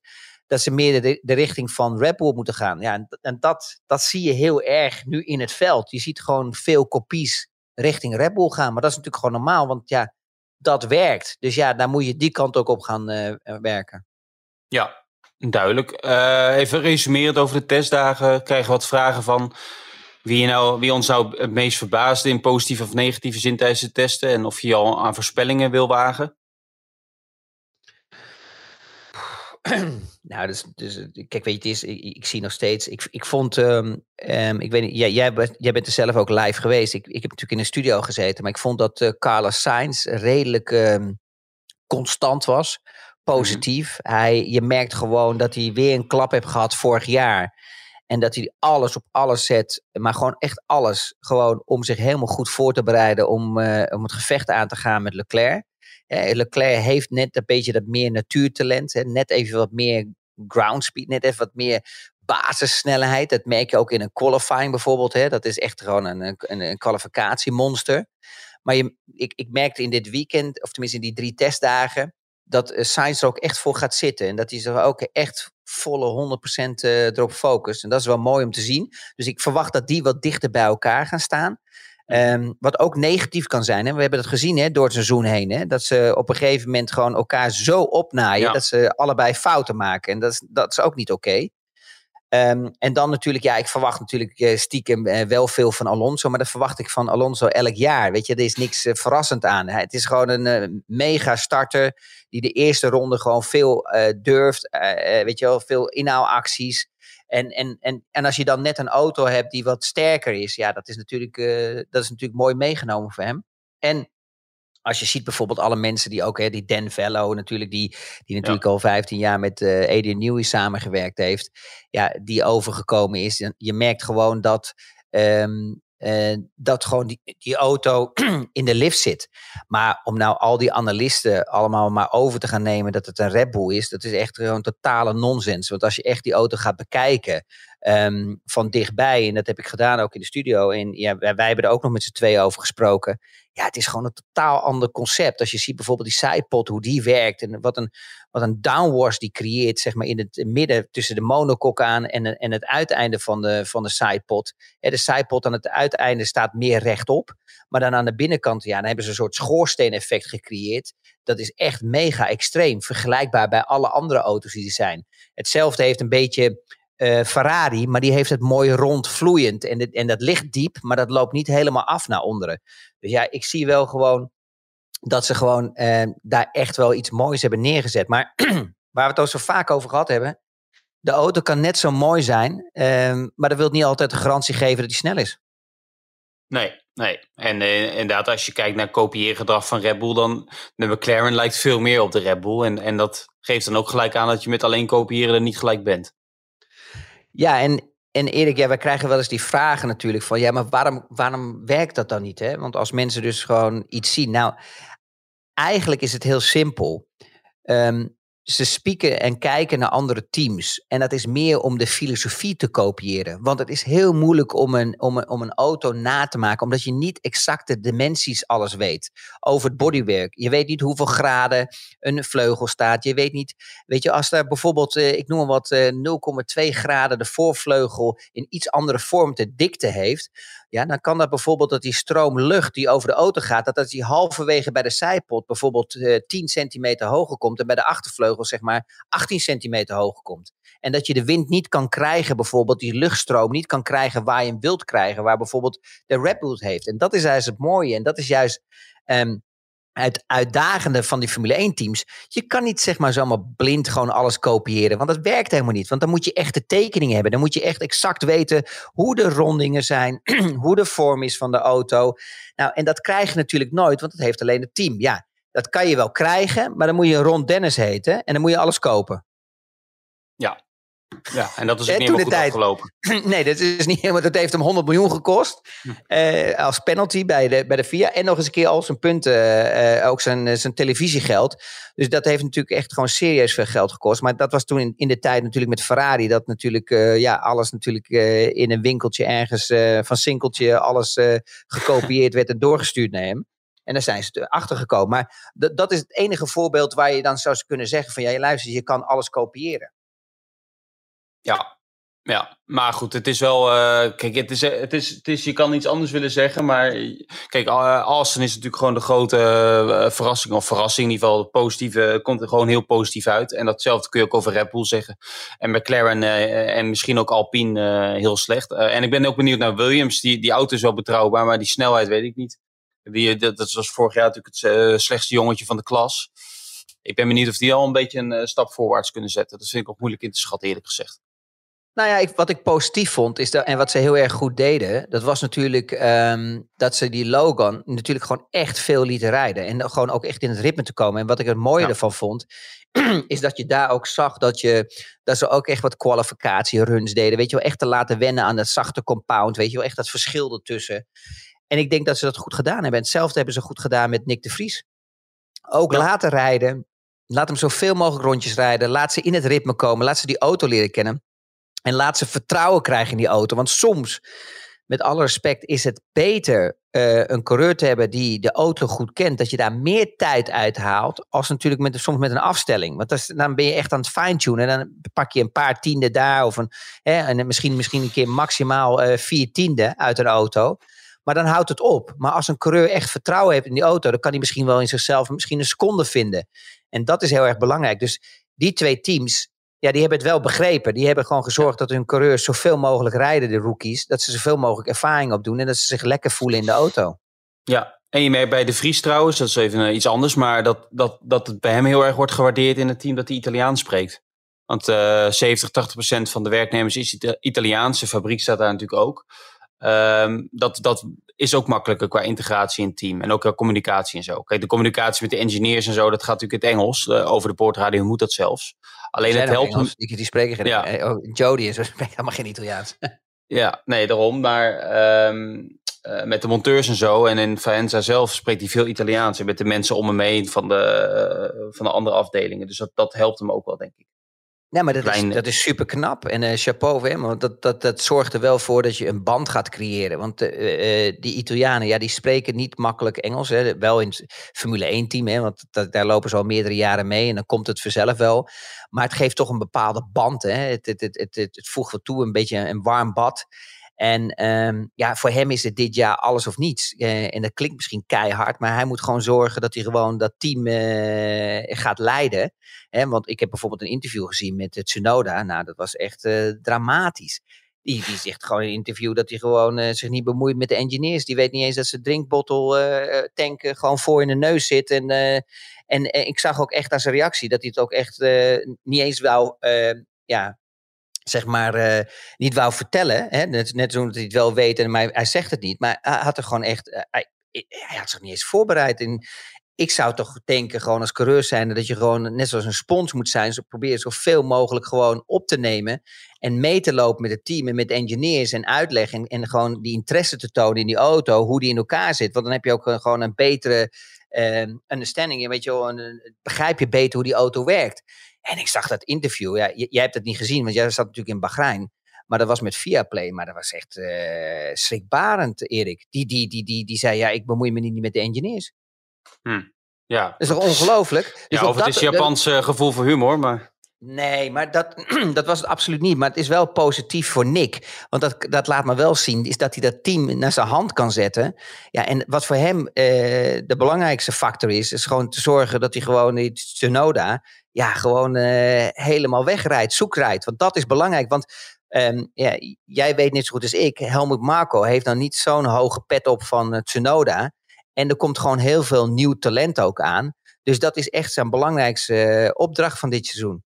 dat ze meer de, de richting van Bull moeten gaan. Ja, en, en dat, dat zie je heel erg nu in het veld. Je ziet gewoon veel kopies richting Red Bull gaan. Maar dat is natuurlijk gewoon normaal, want ja, dat werkt. Dus ja, daar moet je die kant ook op gaan uh, werken. Ja, duidelijk. Uh, even resumerend over de testdagen. Krijgen we wat vragen van wie, nou, wie ons nou het meest verbaasde in positieve of negatieve zin tijdens de testen. En of je al aan voorspellingen wil wagen. (clears throat) nou, dus, dus, kijk, weet je, het is, ik, ik zie nog steeds, ik, ik vond, um, um, ik weet niet, jij, jij, bent, jij bent er zelf ook live geweest. Ik, ik heb natuurlijk in een studio gezeten, maar ik vond dat uh, Carlos Sainz redelijk um, constant was, positief. Mm -hmm. Hij, je merkt gewoon dat hij weer een klap heeft gehad vorig jaar. En dat hij alles op alles zet, maar gewoon echt alles, gewoon om zich helemaal goed voor te bereiden om, uh, om het gevecht aan te gaan met Leclerc. Leclerc heeft net een beetje dat meer natuurtalent. Hè, net even wat meer ground speed, net even wat meer basissnelheid. Dat merk je ook in een qualifying bijvoorbeeld. Hè. Dat is echt gewoon een, een, een kwalificatiemonster. Maar je, ik, ik merkte in dit weekend, of tenminste in die drie testdagen, dat uh, Sainz er ook echt voor gaat zitten. En dat hij er ook echt volle 100% uh, erop focust. En dat is wel mooi om te zien. Dus ik verwacht dat die wat dichter bij elkaar gaan staan. Um, wat ook negatief kan zijn. Hè? We hebben dat gezien hè, door het seizoen heen. Hè? Dat ze op een gegeven moment gewoon elkaar zo opnaaien. Ja. Dat ze allebei fouten maken. En dat is, dat is ook niet oké. Okay. Um, en dan natuurlijk, ja, ik verwacht natuurlijk uh, stiekem uh, wel veel van Alonso. Maar dat verwacht ik van Alonso elk jaar. Weet je, er is niks uh, verrassend aan. Het is gewoon een mega starter. Die de eerste ronde gewoon veel durft. weet je wel, veel inhaalacties. En, en, en, en als je dan net een auto hebt die wat sterker is, ja, dat is natuurlijk, uh, dat is natuurlijk mooi meegenomen voor hem. En als je ziet bijvoorbeeld alle mensen die ook, hè, die Dan Fellow natuurlijk, die, die natuurlijk al 15 jaar met uh, Adrian Newey samengewerkt heeft, ja, die overgekomen is. Je merkt gewoon dat um, uh, dat gewoon die, die auto (clears throat) in de lift zit. Maar om nou al die analisten allemaal maar over te gaan nemen dat het een Red Bull is, dat is echt gewoon totale nonsens. Want als je echt die auto gaat bekijken um, van dichtbij, en dat heb ik gedaan ook in de studio, en ja, wij, wij hebben er ook nog met z'n twee over gesproken. Ja, het is gewoon een totaal ander concept. Als je ziet bijvoorbeeld die sidepod, hoe die werkt en wat een, wat een downwash die creëert, zeg maar in het midden tussen de monokok aan en, en het uiteinde van de, van de sidepod. De sidepod aan het uiteinde staat meer rechtop, maar dan aan de binnenkant, ja, dan hebben ze een soort schoorsteeneffect gecreëerd. Dat is echt mega extreem, vergelijkbaar bij alle andere auto's die er zijn. Hetzelfde heeft een beetje uh, Ferrari, maar die heeft het mooi rond vloeiend. En, en dat ligt diep, maar dat loopt niet helemaal af naar onderen. Dus ja, ik zie wel gewoon dat ze gewoon uh, daar echt wel iets moois hebben neergezet. Maar (clears throat) waar we het ook zo vaak over gehad hebben, de auto kan net zo mooi zijn, uh, maar dat wil niet altijd de garantie geven dat hij snel is. Nee, nee. En uh, inderdaad, als je kijkt naar kopieergedrag van Red Bull, dan de McLaren lijkt veel meer op de Red Bull. En, en dat geeft dan ook gelijk aan dat je met alleen kopiëren er niet gelijk bent. Ja, en, en Erik, ja, wij krijgen wel eens die vragen natuurlijk van, ja, maar waarom, waarom werkt dat dan niet? Hè? Want als mensen dus gewoon iets zien. Nou, eigenlijk is het heel simpel. Um, ze spieken en kijken naar andere teams. En dat is meer om de filosofie te kopiëren. Want het is heel moeilijk om een, om een, om een auto na te maken, omdat je niet exact de dimensies alles weet. Over het bodywork. Je weet niet hoeveel graden een vleugel staat. Je weet niet, weet je, als daar bijvoorbeeld, eh, ik noem maar wat, 0,2 eh, graden de voorvleugel in iets andere vorm te dikte heeft ja, dan kan dat bijvoorbeeld dat die stroom lucht die over de auto gaat, dat dat die halverwege bij de zijpot bijvoorbeeld uh, eh, 10 centimeter hoger komt en bij de achtervleugel zeg maar 18 centimeter hoger komt. En dat je de wind niet kan krijgen, bijvoorbeeld die luchtstroom niet kan krijgen waar je hem wilt krijgen, waar bijvoorbeeld de Red Bull heeft. En dat is juist het mooie en dat is juist um, het uitdagende van die Formule 1 teams. Je kan niet zeg maar zomaar blind gewoon alles kopiëren. Want dat werkt helemaal niet. Want dan moet je echt de tekeningen hebben. Dan moet je echt exact weten hoe de rondingen zijn. (clears throat) hoe de vorm is van de auto. Nou, en dat krijg je natuurlijk nooit. Want dat heeft alleen het team. Ja, dat kan je wel krijgen. Maar dan moet je Ron Dennis heten. En dan moet je alles kopen. Ja, ja, en dat is ook niet helemaal goed tijd, afgelopen. (clears throat) Nee, dat is niet helemaal. Dat heeft hem 100 miljoen gekost. Hm. Uh, als penalty bij de, bij de FIA. En nog eens een keer al zijn punten, uh, ook zijn, zijn televisiegeld. Dus dat heeft natuurlijk echt gewoon serieus veel geld gekost. Maar dat was toen in, in de tijd natuurlijk met Ferrari. Dat natuurlijk, ja, alles natuurlijk in een winkeltje ergens van Sinkeltje. Alles gekopieerd werd en doorgestuurd naar hem. En daar zijn ze achter gekomen. Maar dat is het enige voorbeeld waar je dan zou kunnen zeggen: van ja, je luistert, je kan alles kopiëren. Ja, ja, maar goed, het is wel. Uh, kijk, het is, het, is, het is. Je kan iets anders willen zeggen, maar. Kijk, uh, Austin is natuurlijk gewoon de grote verrassing. Of verrassing, in ieder geval. Positieve, komt er gewoon heel positief uit. En datzelfde kun je ook over Red Bull zeggen. En McLaren en misschien ook Alpine heel slecht. en ik ben ook benieuwd naar Williams. Die, die auto is wel betrouwbaar, maar die snelheid weet ik niet. Die, dat, dat was vorig jaar natuurlijk het slechtste jongetje van de klas. Ik ben benieuwd of die al een beetje een stap voorwaarts kunnen zetten. Dat vind ik ook moeilijk in te schatten, eerlijk gezegd. Nou ja, ik, wat ik positief vond, is dat, en wat ze heel erg goed deden, dat was natuurlijk um, dat ze die Logan natuurlijk gewoon echt veel lieten rijden. En gewoon ook echt in het ritme te komen. En wat ik het mooie ja. ervan vond, (clears throat) is dat je daar ook zag dat, je, dat ze ook echt wat kwalificatieruns deden. Weet je wel, echt te laten wennen aan dat zachte compound. Weet je wel, echt dat verschil ertussen. En ik denk dat ze dat goed gedaan hebben. En hetzelfde hebben ze goed gedaan met Nick de Vries. Ook ja. laten rijden. Laat hem zoveel mogelijk rondjes rijden. Laat ze in het ritme komen. Laat ze die auto leren kennen. En laat ze vertrouwen krijgen in die auto. Want soms, met alle respect, is het beter uh, een coureur te hebben die de auto goed kent. Dat je daar meer tijd uit haalt. Als natuurlijk met, soms met een afstelling. Want dan ben je echt aan het fine-tunen. En dan pak je een paar tienden daar. Of een, hè, en misschien, misschien een keer maximaal uh, vier tienden uit een auto. Maar dan houdt het op. Maar als een coureur echt vertrouwen heeft in die auto, dan kan hij misschien wel in zichzelf misschien een seconde vinden. En dat is heel erg belangrijk. Dus die twee teams, ja, die hebben het wel begrepen. Die hebben gewoon gezorgd dat hun coureurs zoveel mogelijk rijden, de rookies. Dat ze zoveel mogelijk ervaring opdoen en dat ze zich lekker voelen in de auto. Ja, en je merkt bij de Vries trouwens, dat is even iets anders, maar dat, dat, dat het bij hem heel erg wordt gewaardeerd in het team dat hij Italiaans spreekt. Want uh, 70, 80 procent van de werknemers is Ita Italiaanse fabriek staat daar natuurlijk ook. Um, dat, dat is ook makkelijker qua integratie in het team en ook qua communicatie en zo. Kijk, de communicatie met de engineers en zo, dat gaat natuurlijk in het Engels. Uh, over de poortradio moet dat zelfs. Alleen het helpt. Engels, die, die spreken geen ja. Oh, Jody is (laughs) helemaal geen Italiaans. (laughs) ja, nee, daarom. Maar um, uh, met de monteurs en zo. En in Faenza zelf spreekt hij veel Italiaans. En met de mensen om hem heen van de, uh, van de andere afdelingen. Dus dat, dat helpt hem ook wel, denk ik. Ja, maar dat, Klein... is, dat is super knap. En uh, chapeau voor hem. Want dat, dat, dat zorgt er wel voor dat je een band gaat creëren. Want uh, uh, die Italianen, ja, die spreken niet makkelijk Engels. Hè. Wel in het Formule 1-team, hè, want dat, daar lopen ze al meerdere jaren mee. En dan komt het vanzelf wel. Maar het geeft toch een bepaalde band. Hè. Het, het, het, het, het, het voegt wat toe, een beetje een warm bad. En um, ja, voor hem is het dit jaar alles of niets. Uh, en dat klinkt misschien keihard, maar hij moet gewoon zorgen dat hij gewoon dat team uh, gaat leiden. Want ik heb bijvoorbeeld een interview gezien met uh, Tsunoda. Nou, dat was echt dramatisch. Die, die zegt gewoon in een interview dat hij gewoon zich niet bemoeit met de engineers. Die weet niet eens dat zijn drinkbottel tanken gewoon voor in de neus zit. En, en ik zag ook echt aan zijn reactie dat hij het ook echt niet eens wou ja, zeg maar, uh, niet wou vertellen. Hè? Net, net zo dat hij het wel weet en maar hij zegt het niet. Maar hij had er gewoon echt, uh, hij, hij, had zich niet eens voorbereid. En ik zou toch denken, gewoon als coureur zijn, dat je gewoon net zoals een spons moet zijn. Zo probeer zoveel mogelijk gewoon op te nemen. En mee te lopen met het team en met engineers en uitleggen. En, en gewoon die interesse te tonen in die auto, hoe die in elkaar zit. Want dan heb je ook gewoon een betere uh, understanding. Weet je wel, een, begrijp je beter hoe die auto werkt. En ik zag dat interview. Ja, jij hebt het niet gezien, want jij zat natuurlijk in Bahrein. Maar dat was met Viaplay. Maar dat was echt uh, schrikbarend, Erik. Die, die, die, die, die zei, ja, ik bemoei me niet met de engineers. Hm. Ja. Dat is toch ongelooflijk? Dus ja, of het is Japans dat, gevoel voor humor, maar... Nee, maar dat, (clears throat) dat was het absoluut niet. Maar het is wel positief voor Nick. Want dat, dat laat me wel zien, is dat hij dat team naar zijn hand kan zetten. Ja, en wat voor hem eh, de belangrijkste factor is, is gewoon te zorgen dat hij gewoon die Tsunoda ja, gewoon uh, helemaal wegrijdt, zoekrijdt. Want dat is belangrijk. Want um, ja, jij weet net zo goed als ik, Helmut Marco heeft dan niet zo'n hoge pet op van uh, Tsunoda. En er komt gewoon heel veel nieuw talent ook aan. Dus dat is echt zijn belangrijkste opdracht van dit seizoen.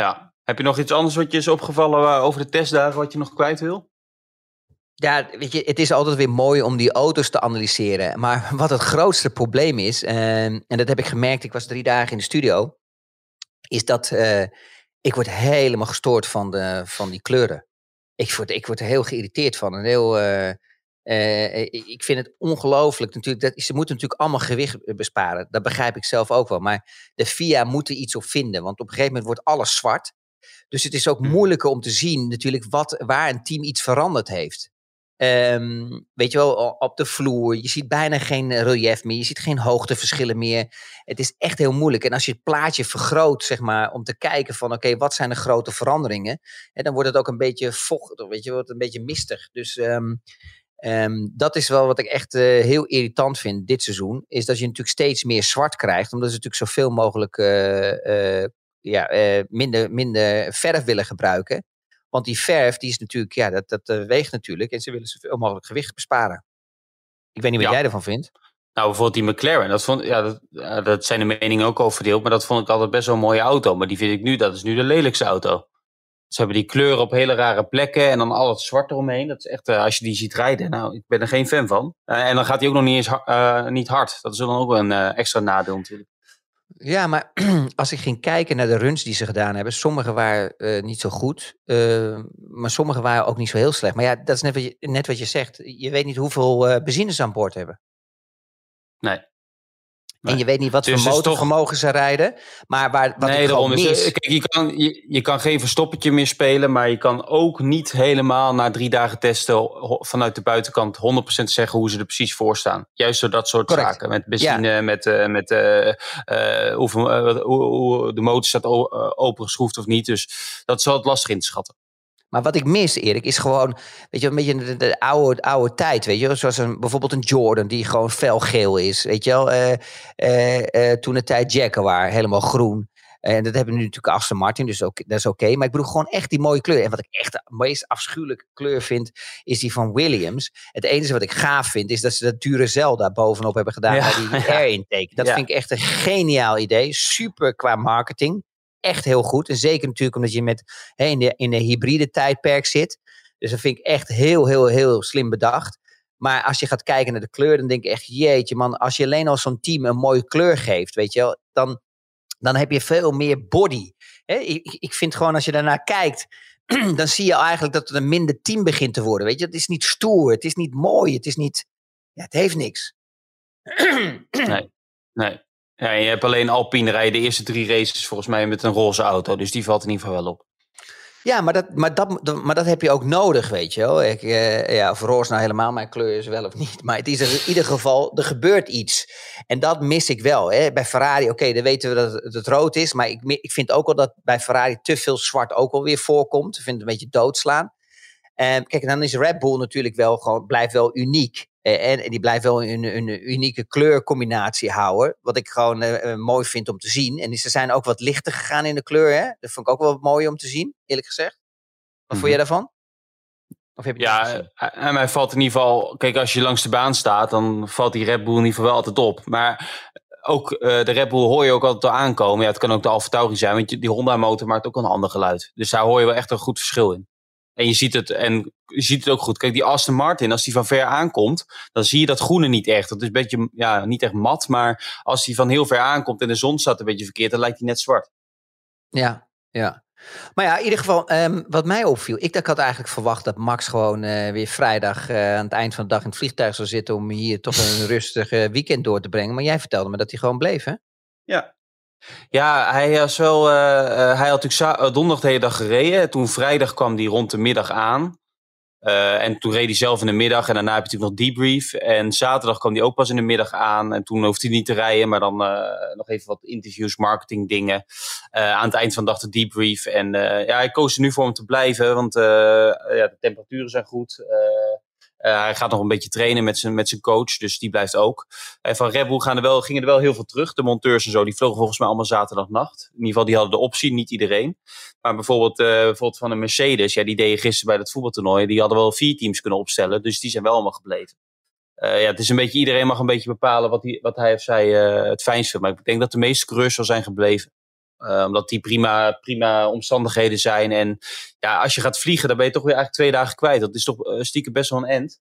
Ja. Heb je nog iets anders wat je is opgevallen over de testdagen wat je nog kwijt wil? Ja, weet je, het is altijd weer mooi om die auto's te analyseren. Maar (laughs) wat het grootste probleem is, uh, en dat heb ik gemerkt, ik was drie dagen in de studio, is dat uh, ik word helemaal gestoord van, de, van die kleuren. Ik word, ik word er heel geïrriteerd van. En heel, uh, uh, ik vind het ongelooflijk natuurlijk. Dat, ze moeten natuurlijk allemaal gewicht besparen. Dat begrijp ik zelf ook wel. Maar de FIA moet er iets op vinden. Want op een gegeven moment wordt alles zwart. Dus het is ook hmm. moeilijker om te zien natuurlijk wat, waar een team iets veranderd heeft. Um, weet je wel, op de vloer. Je ziet bijna geen relief meer. Je ziet geen hoogteverschillen meer. Het is echt heel moeilijk. En als je het plaatje vergroot, zeg maar, om te kijken van oké, okay, wat zijn de grote veranderingen? Hè, dan wordt het ook een beetje vochtig, weet je, wordt een beetje mistig. Dus um, um, dat is wel wat ik echt uh, heel irritant vind dit seizoen. Is dat je natuurlijk steeds meer zwart krijgt. Omdat ze natuurlijk zoveel mogelijk uh, uh, ja, minder, minder verf willen gebruiken. Want die verf, die is natuurlijk, ja, dat, dat weegt natuurlijk. En ze willen zoveel mogelijk gewicht besparen. Ik weet niet wat ja. jij ervan vindt. Nou, bijvoorbeeld die McLaren. Dat, vond, ja, dat, dat zijn de meningen ook over verdeeld. Maar dat vond ik altijd best wel een mooie auto. Maar die vind ik nu, dat is nu de lelijkste auto. Ze hebben die kleuren op hele rare plekken en dan al het zwart eromheen. Dat is echt, uh, als je die ziet rijden, nou, ik ben er geen fan van. Uh, en dan gaat hij ook nog niet eens uh, niet hard. Dat is dan ook een extra nadeel natuurlijk. Ja, maar (clears throat) als ik ging kijken naar de runs die ze gedaan hebben, sommige waren niet zo goed, maar sommige waren ook niet zo heel slecht. Maar ja, dat is net wat je, net wat je zegt. Je weet niet hoeveel benzine ze aan boord hebben. Nee. En je weet niet wat dus voor motorvermogen toch... ze rijden. Maar waar, wat nee, ik daarom mis... is, kijk, je, kan, je, je kan geen verstoppertje meer spelen. Maar je kan ook niet helemaal na drie dagen testen vanuit de buitenkant 100% zeggen hoe ze er precies voor staan. Juist door dat soort Correct. zaken. Met benzine, ja. met, uh, met uh, uh, hoe, hoe, de motor staat opengeschroefd of niet. Dus dat is altijd lastig in te schatten. Maar wat ik mis, Erik, is gewoon, weet je, een beetje de, de oude, oude tijd, weet je. Zoals een, bijvoorbeeld een Jordan die gewoon felgeel is, weet je wel. Uh, uh, uh, toen de tijd Jaguar, helemaal groen. En dat hebben we nu natuurlijk Aston Martin, dus ook, dat is oké. Okay. Maar ik bedoel gewoon echt die mooie kleur. En wat ik echt de meest afschuwelijke kleur vind, is die van Williams. Het enige wat ik gaaf vind, is dat ze dat dure Zelda bovenop hebben gedaan ja, bij die (laughs) air intake. Dat ja. vind ik echt een geniaal idee. Super qua marketing. Echt heel goed. En zeker natuurlijk omdat je met, hè, in, de, in de hybride tijdperk zit. Dus dat vind ik echt heel, heel, heel slim bedacht. Maar als je gaat kijken naar de kleur, dan denk ik echt, jeetje man, als je alleen al zo'n team een mooie kleur geeft, weet je wel, dan, dan heb je veel meer body. ik, ik vind gewoon als je daarnaar kijkt, (clears throat) dan zie je eigenlijk dat het een minder team begint te worden. Weet je, het is niet stoer, het is niet mooi, het is niet, ja, het heeft niks. (clears throat) nee, nee. Ja, je hebt alleen Alpine rijden de eerste drie races volgens mij met een roze auto. Dus die valt in ieder geval wel op. Ja, maar dat, maar dat, maar dat heb je ook nodig, weet je wel. Ik, uh, ja, of roze nou helemaal mijn kleur is, wel of niet. Maar het is in ieder geval, er gebeurt iets. En dat mis ik wel. Hè. Bij Ferrari, oké, dan weten we dat het, rood is. Maar ik, ik vind ook wel dat bij Ferrari te veel zwart ook wel weer voorkomt. Ik vind het een beetje doodslaan. En kijk, dan is Red Bull natuurlijk wel gewoon, blijft wel uniek. Eh, en, die blijft wel een, een, unieke kleurcombinatie houden. Wat ik gewoon uh, mooi vind om te zien. En ze zijn ook wat lichter gegaan in de kleur. Hè? Dat vond ik ook wel mooi om te zien, eerlijk gezegd. Wat vond jij mhm. daarvan? Of heb je ja, en mij valt in ieder geval... Kijk, als je langs de baan staat, dan valt die Red Bull in ieder geval wel altijd op. Maar ook uh, de Red Bull hoor je ook altijd al aankomen. Ja, het kan ook de Alfa Tauri zijn, want die Honda motor maakt ook een ander geluid. Dus daar hoor je wel echt een goed verschil in. En je ziet het, en je ziet het ook goed. Kijk, die Aston Martin, als die van ver aankomt, dan zie je dat groene niet echt. Dat is een beetje, ja, niet echt mat, maar als die van heel ver aankomt en de zon staat een beetje verkeerd, dan lijkt hij net zwart. Ja, ja. Maar ja, in ieder geval, um, wat mij opviel, ik, ik had eigenlijk verwacht dat Max gewoon uh, weer vrijdag uh, aan het eind van de dag in het vliegtuig zou zitten om hier toch een rustig uh, weekend door te brengen. Maar jij vertelde me dat hij gewoon bleef, hè? Ja, ja, hij, was wel, uh, hij had natuurlijk donderdag de hele dag gereden. Toen vrijdag kwam hij rond de middag aan. En toen reed hij zelf in de middag en daarna heb je natuurlijk nog debrief. En zaterdag kwam hij ook pas in de middag aan. En toen hoefde hij niet te rijden, maar dan nog even wat interviews, marketing dingen. aan het eind van de dag de debrief. En ja, hij koos er nu voor om te blijven, want ja, de temperaturen zijn goed. Uh, hij gaat nog een beetje trainen met zijn, met zijn coach, dus die blijft ook. En van Red Bull gaan er wel, gingen er wel heel veel terug. De monteurs en zo, die vlogen volgens mij allemaal zaterdagnacht. In ieder geval, die hadden de optie, niet iedereen. Maar bijvoorbeeld, uh, bijvoorbeeld van de Mercedes, ja, die deden gisteren bij dat voetbaltoernooi. Die hadden wel vier teams kunnen opstellen, dus die zijn wel allemaal gebleven. Uh, ja, het is een beetje, iedereen mag een beetje bepalen wat, wat hij of zij het fijnst vindt. Maar ik denk dat de meeste coureurs wel zijn gebleven. Uh, omdat die prima, prima omstandigheden zijn. En ja, als je gaat vliegen, dan ben je toch weer eigenlijk twee dagen kwijt. Dat is toch uh, stiekem best wel een end.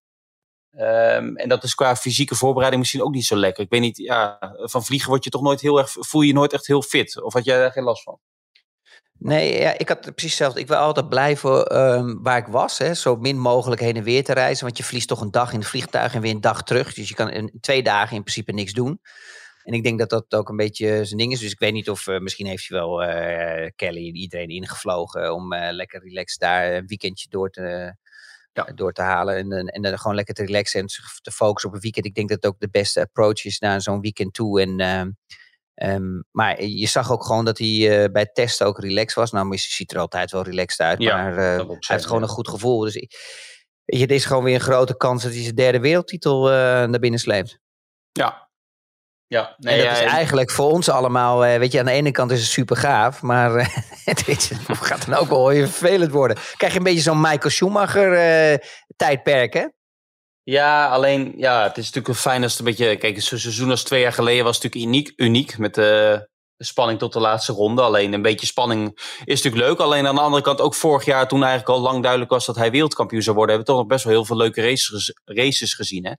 Um, en dat is qua fysieke voorbereiding misschien ook niet zo lekker. Ik weet niet, ja, van vliegen word je toch nooit heel erg, voel je, je nooit echt heel fit. Of had jij daar geen last van? Nee, ja, ik had precies hetzelfde. Ik wil altijd blijven um, waar ik was. Hè, zo min mogelijk heen en weer te reizen. Want je vliegt toch een dag in het vliegtuig en weer een dag terug. Dus je kan in twee dagen in principe niks doen. En ik denk dat dat ook een beetje zijn ding is. Dus ik weet niet of uh, misschien heeft hij wel uh, Kelly en iedereen ingevlogen om uh, lekker relaxed daar een weekendje door te, ja. door te halen. En, en, en gewoon lekker te relaxen en te focussen op een weekend. Ik denk dat het ook de beste approach is naar zo'n weekend toe. En, um, maar je zag ook gewoon dat hij bij het testen ook relaxed was. Nou, hij ziet er altijd wel relaxed uit. Ja, maar hij heeft gewoon een goed gevoel. Dus je, dit is gewoon weer een grote kans dat hij zijn derde wereldtitel naar binnen sleept. Ja, ja, nee, en dat is eigenlijk voor ons allemaal, eh, weet je, aan de ene kant is het super gaaf, maar (laughs) uh, het gaat dan ook wel even vervelend worden. Krijg je een beetje zo'n Michael Schumacher uh, tijdperk, hè? Ja, alleen, ja, het is natuurlijk fijn als het een beetje, kijk, zo'n seizoen als twee jaar geleden was natuurlijk uniek, uniek met de, spanning tot de laatste ronde. Alleen een beetje spanning is natuurlijk leuk. Alleen aan de andere kant, ook vorig jaar, toen eigenlijk al lang duidelijk was dat hij wereldkampioen zou worden, hebben we toch nog best wel heel veel leuke races, races gezien, hè?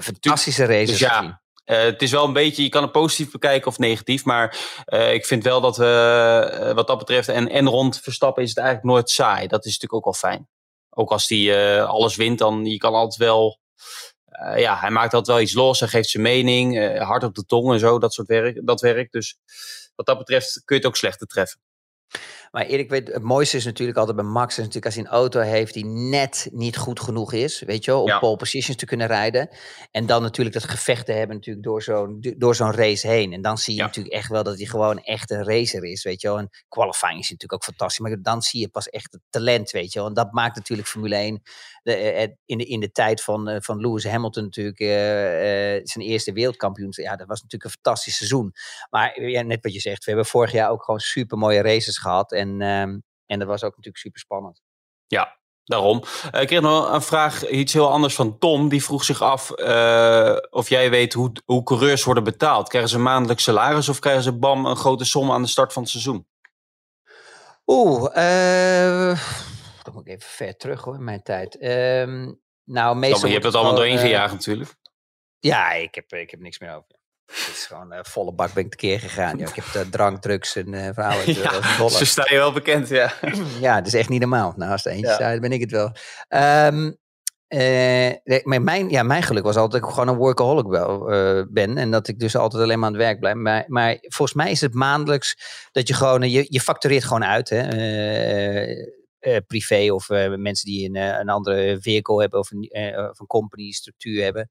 Fantastische races dus ja, gezien. Uh, het is wel een beetje, je kan het positief bekijken of negatief. Maar uh, ik vind wel dat we, uh, wat dat betreft, en, en rond Verstappen is het eigenlijk nooit saai. Dat is natuurlijk ook wel fijn. Ook als hij alles wint, dan je kan altijd wel. ja, hij maakt altijd wel iets los. Hij geeft zijn mening. hard op de tong en zo, dat soort werk. Dat werk. Dus wat dat betreft kun je het ook slechter treffen. Maar Erik, weet, het mooiste is natuurlijk altijd bij Max, is natuurlijk als hij een auto heeft die net niet goed genoeg is, weet je wel, om ja. pole positions te kunnen rijden. En dan natuurlijk dat gevecht te hebben natuurlijk door zo'n door zo'n race heen. En dan zie je natuurlijk echt wel dat hij gewoon echt een racer is, weet je wel. En qualifying is natuurlijk ook fantastisch, maar dan zie je pas echt het talent, weet je wel. En dat maakt natuurlijk Formule 1 de, eh, eh, in, de, in de tijd van, eh, van Lewis Hamilton natuurlijk uh, zijn eerste wereldkampioen. Ja, dat was natuurlijk een fantastisch seizoen. Maar ja, net wat je zegt, we hebben vorig jaar ook gewoon super mooie races gehad. En, um, en dat was ook natuurlijk super spannend. Ja, Daarom. ik kreeg nog een vraag, iets heel anders van Tom. Die vroeg zich af uh, of jij weet hoe, hoe coureurs worden betaald. Krijgen ze maandelijk salaris of krijgen ze bam een grote som aan de start van het seizoen? Oeh, uh, dan moet ik even ver terug hoor, in mijn tijd. Ehm, nou, meestal. je hebt het allemaal doorheen gejaagd natuurlijk. Ja, ik heb, ik heb niks meer over. Het is gewoon uh, volle bak ben ik tekeer gegaan. Ik heb uh, drank, drugs en uh, vrouwen. (laughs) ja, zo sta je wel bekend, ja. (laughs) ja, dat is echt niet normaal. Nou, als er eentje ja. staat, ben ik het wel. Um, uh, mijn, ja, mijn geluk was altijd dat ik gewoon een workaholic wel, ben. En dat ik dus altijd alleen maar aan het werk blijf. Maar, maar volgens mij is het maandelijks dat je gewoon, je, je factureert gewoon uit. Hè? Uh, privé of mensen die een, een andere vehicle hebben of een, of een company structuur hebben.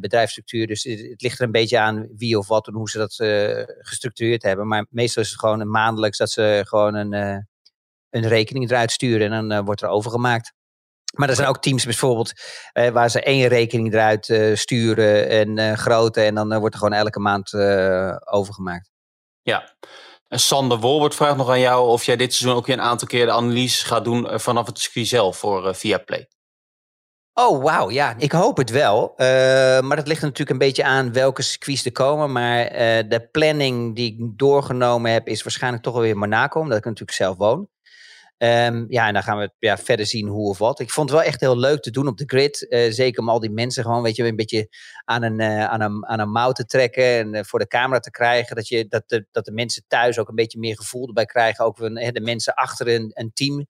Bedrijfsstructuur. Dus het, ligt er een beetje aan wie of wat en hoe ze dat gestructureerd hebben. Maar meestal is het gewoon een maandelijks dat ze gewoon een, een rekening eruit sturen en dan wordt er overgemaakt. Maar er zijn ook teams bijvoorbeeld eh, waar ze één rekening eruit sturen en uh. En dan wordt er gewoon elke maand overgemaakt. Ja. En Sander Wolbert vraagt nog aan jou of jij dit seizoen ook een aantal keer de analyse gaat doen vanaf het circuit zelf voor Viaplay. Oh, wauw. Ja, ik hoop het wel. maar dat ligt natuurlijk een beetje aan welke circuits er komen. Maar de planning die ik doorgenomen heb is waarschijnlijk toch wel weer Monaco. Omdat ik natuurlijk zelf woon. Um, ja, en dan gaan we ja, verder zien hoe of wat. Ik vond het wel echt heel leuk te doen op de grid. Uh, zeker om al die mensen gewoon, weet je, een beetje aan een, aan een, aan een mouw te trekken en voor de camera te krijgen. Dat, je, dat, de, dat de mensen thuis ook een beetje meer gevoel erbij krijgen. Ook de mensen achter een, een team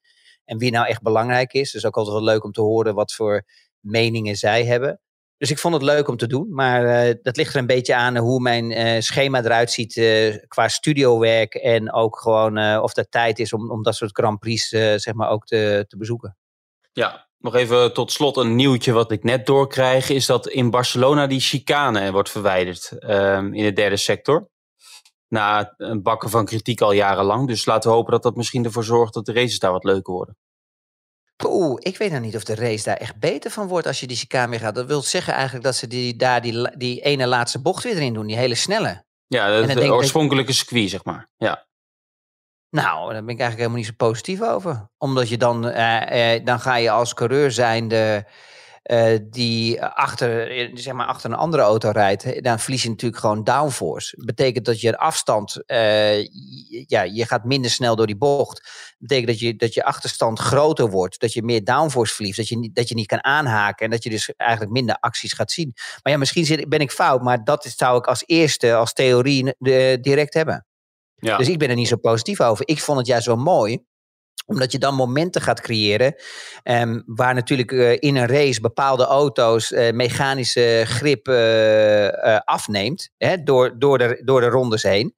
en wie nou echt belangrijk is. Dus ook altijd wel leuk om te horen wat voor meningen zij hebben. Dus ik vond het leuk om te doen. Maar uh, dat ligt er een beetje aan hoe mijn uh, schema eruit ziet uh, qua studiowerk. En ook gewoon of er tijd is om, om dat soort Grand Prix zeg maar ook te, te bezoeken. Ja, nog even tot slot een nieuwtje wat ik net doorkrijg. Is dat in Barcelona die chicane wordt verwijderd ehm, in de derde sector. Na een bakken van kritiek al jarenlang. Dus laten we hopen dat dat misschien ervoor zorgt dat de races daar wat leuker worden. Oeh, ik weet nou niet of de race daar echt beter van wordt als je die chicane weer gaat. Dat wil zeggen eigenlijk dat ze die, daar die, die ene laatste bocht weer erin doen, die hele snelle. Ja, dat de oorspronkelijke circuit, zeg maar. Ja. Nou, daar ben ik eigenlijk helemaal niet zo positief over. Omdat je dan, uh, uh, dan ga je als coureur zijnde uh, die achter, zeg maar achter een andere auto rijdt, dan verlies je natuurlijk gewoon downforce. Dat betekent dat je afstand, uh, ja, je gaat minder snel door die bocht. Dat betekent dat je, dat je achterstand groter wordt, dat je meer downforce verliest, dat je, dat je niet kan aanhaken en dat je dus eigenlijk minder acties gaat zien. Maar ja, misschien zit, ben ik fout, maar dat zou ik als eerste, als theorie direct hebben. Ja. Dus ik ben er niet zo positief over. Ik vond het juist wel mooi omdat je dan momenten gaat creëren. Um, waar natuurlijk uh, in een race bepaalde auto's uh, mechanische grip uh, afneemt. Hè, door, door, de, door de rondes heen.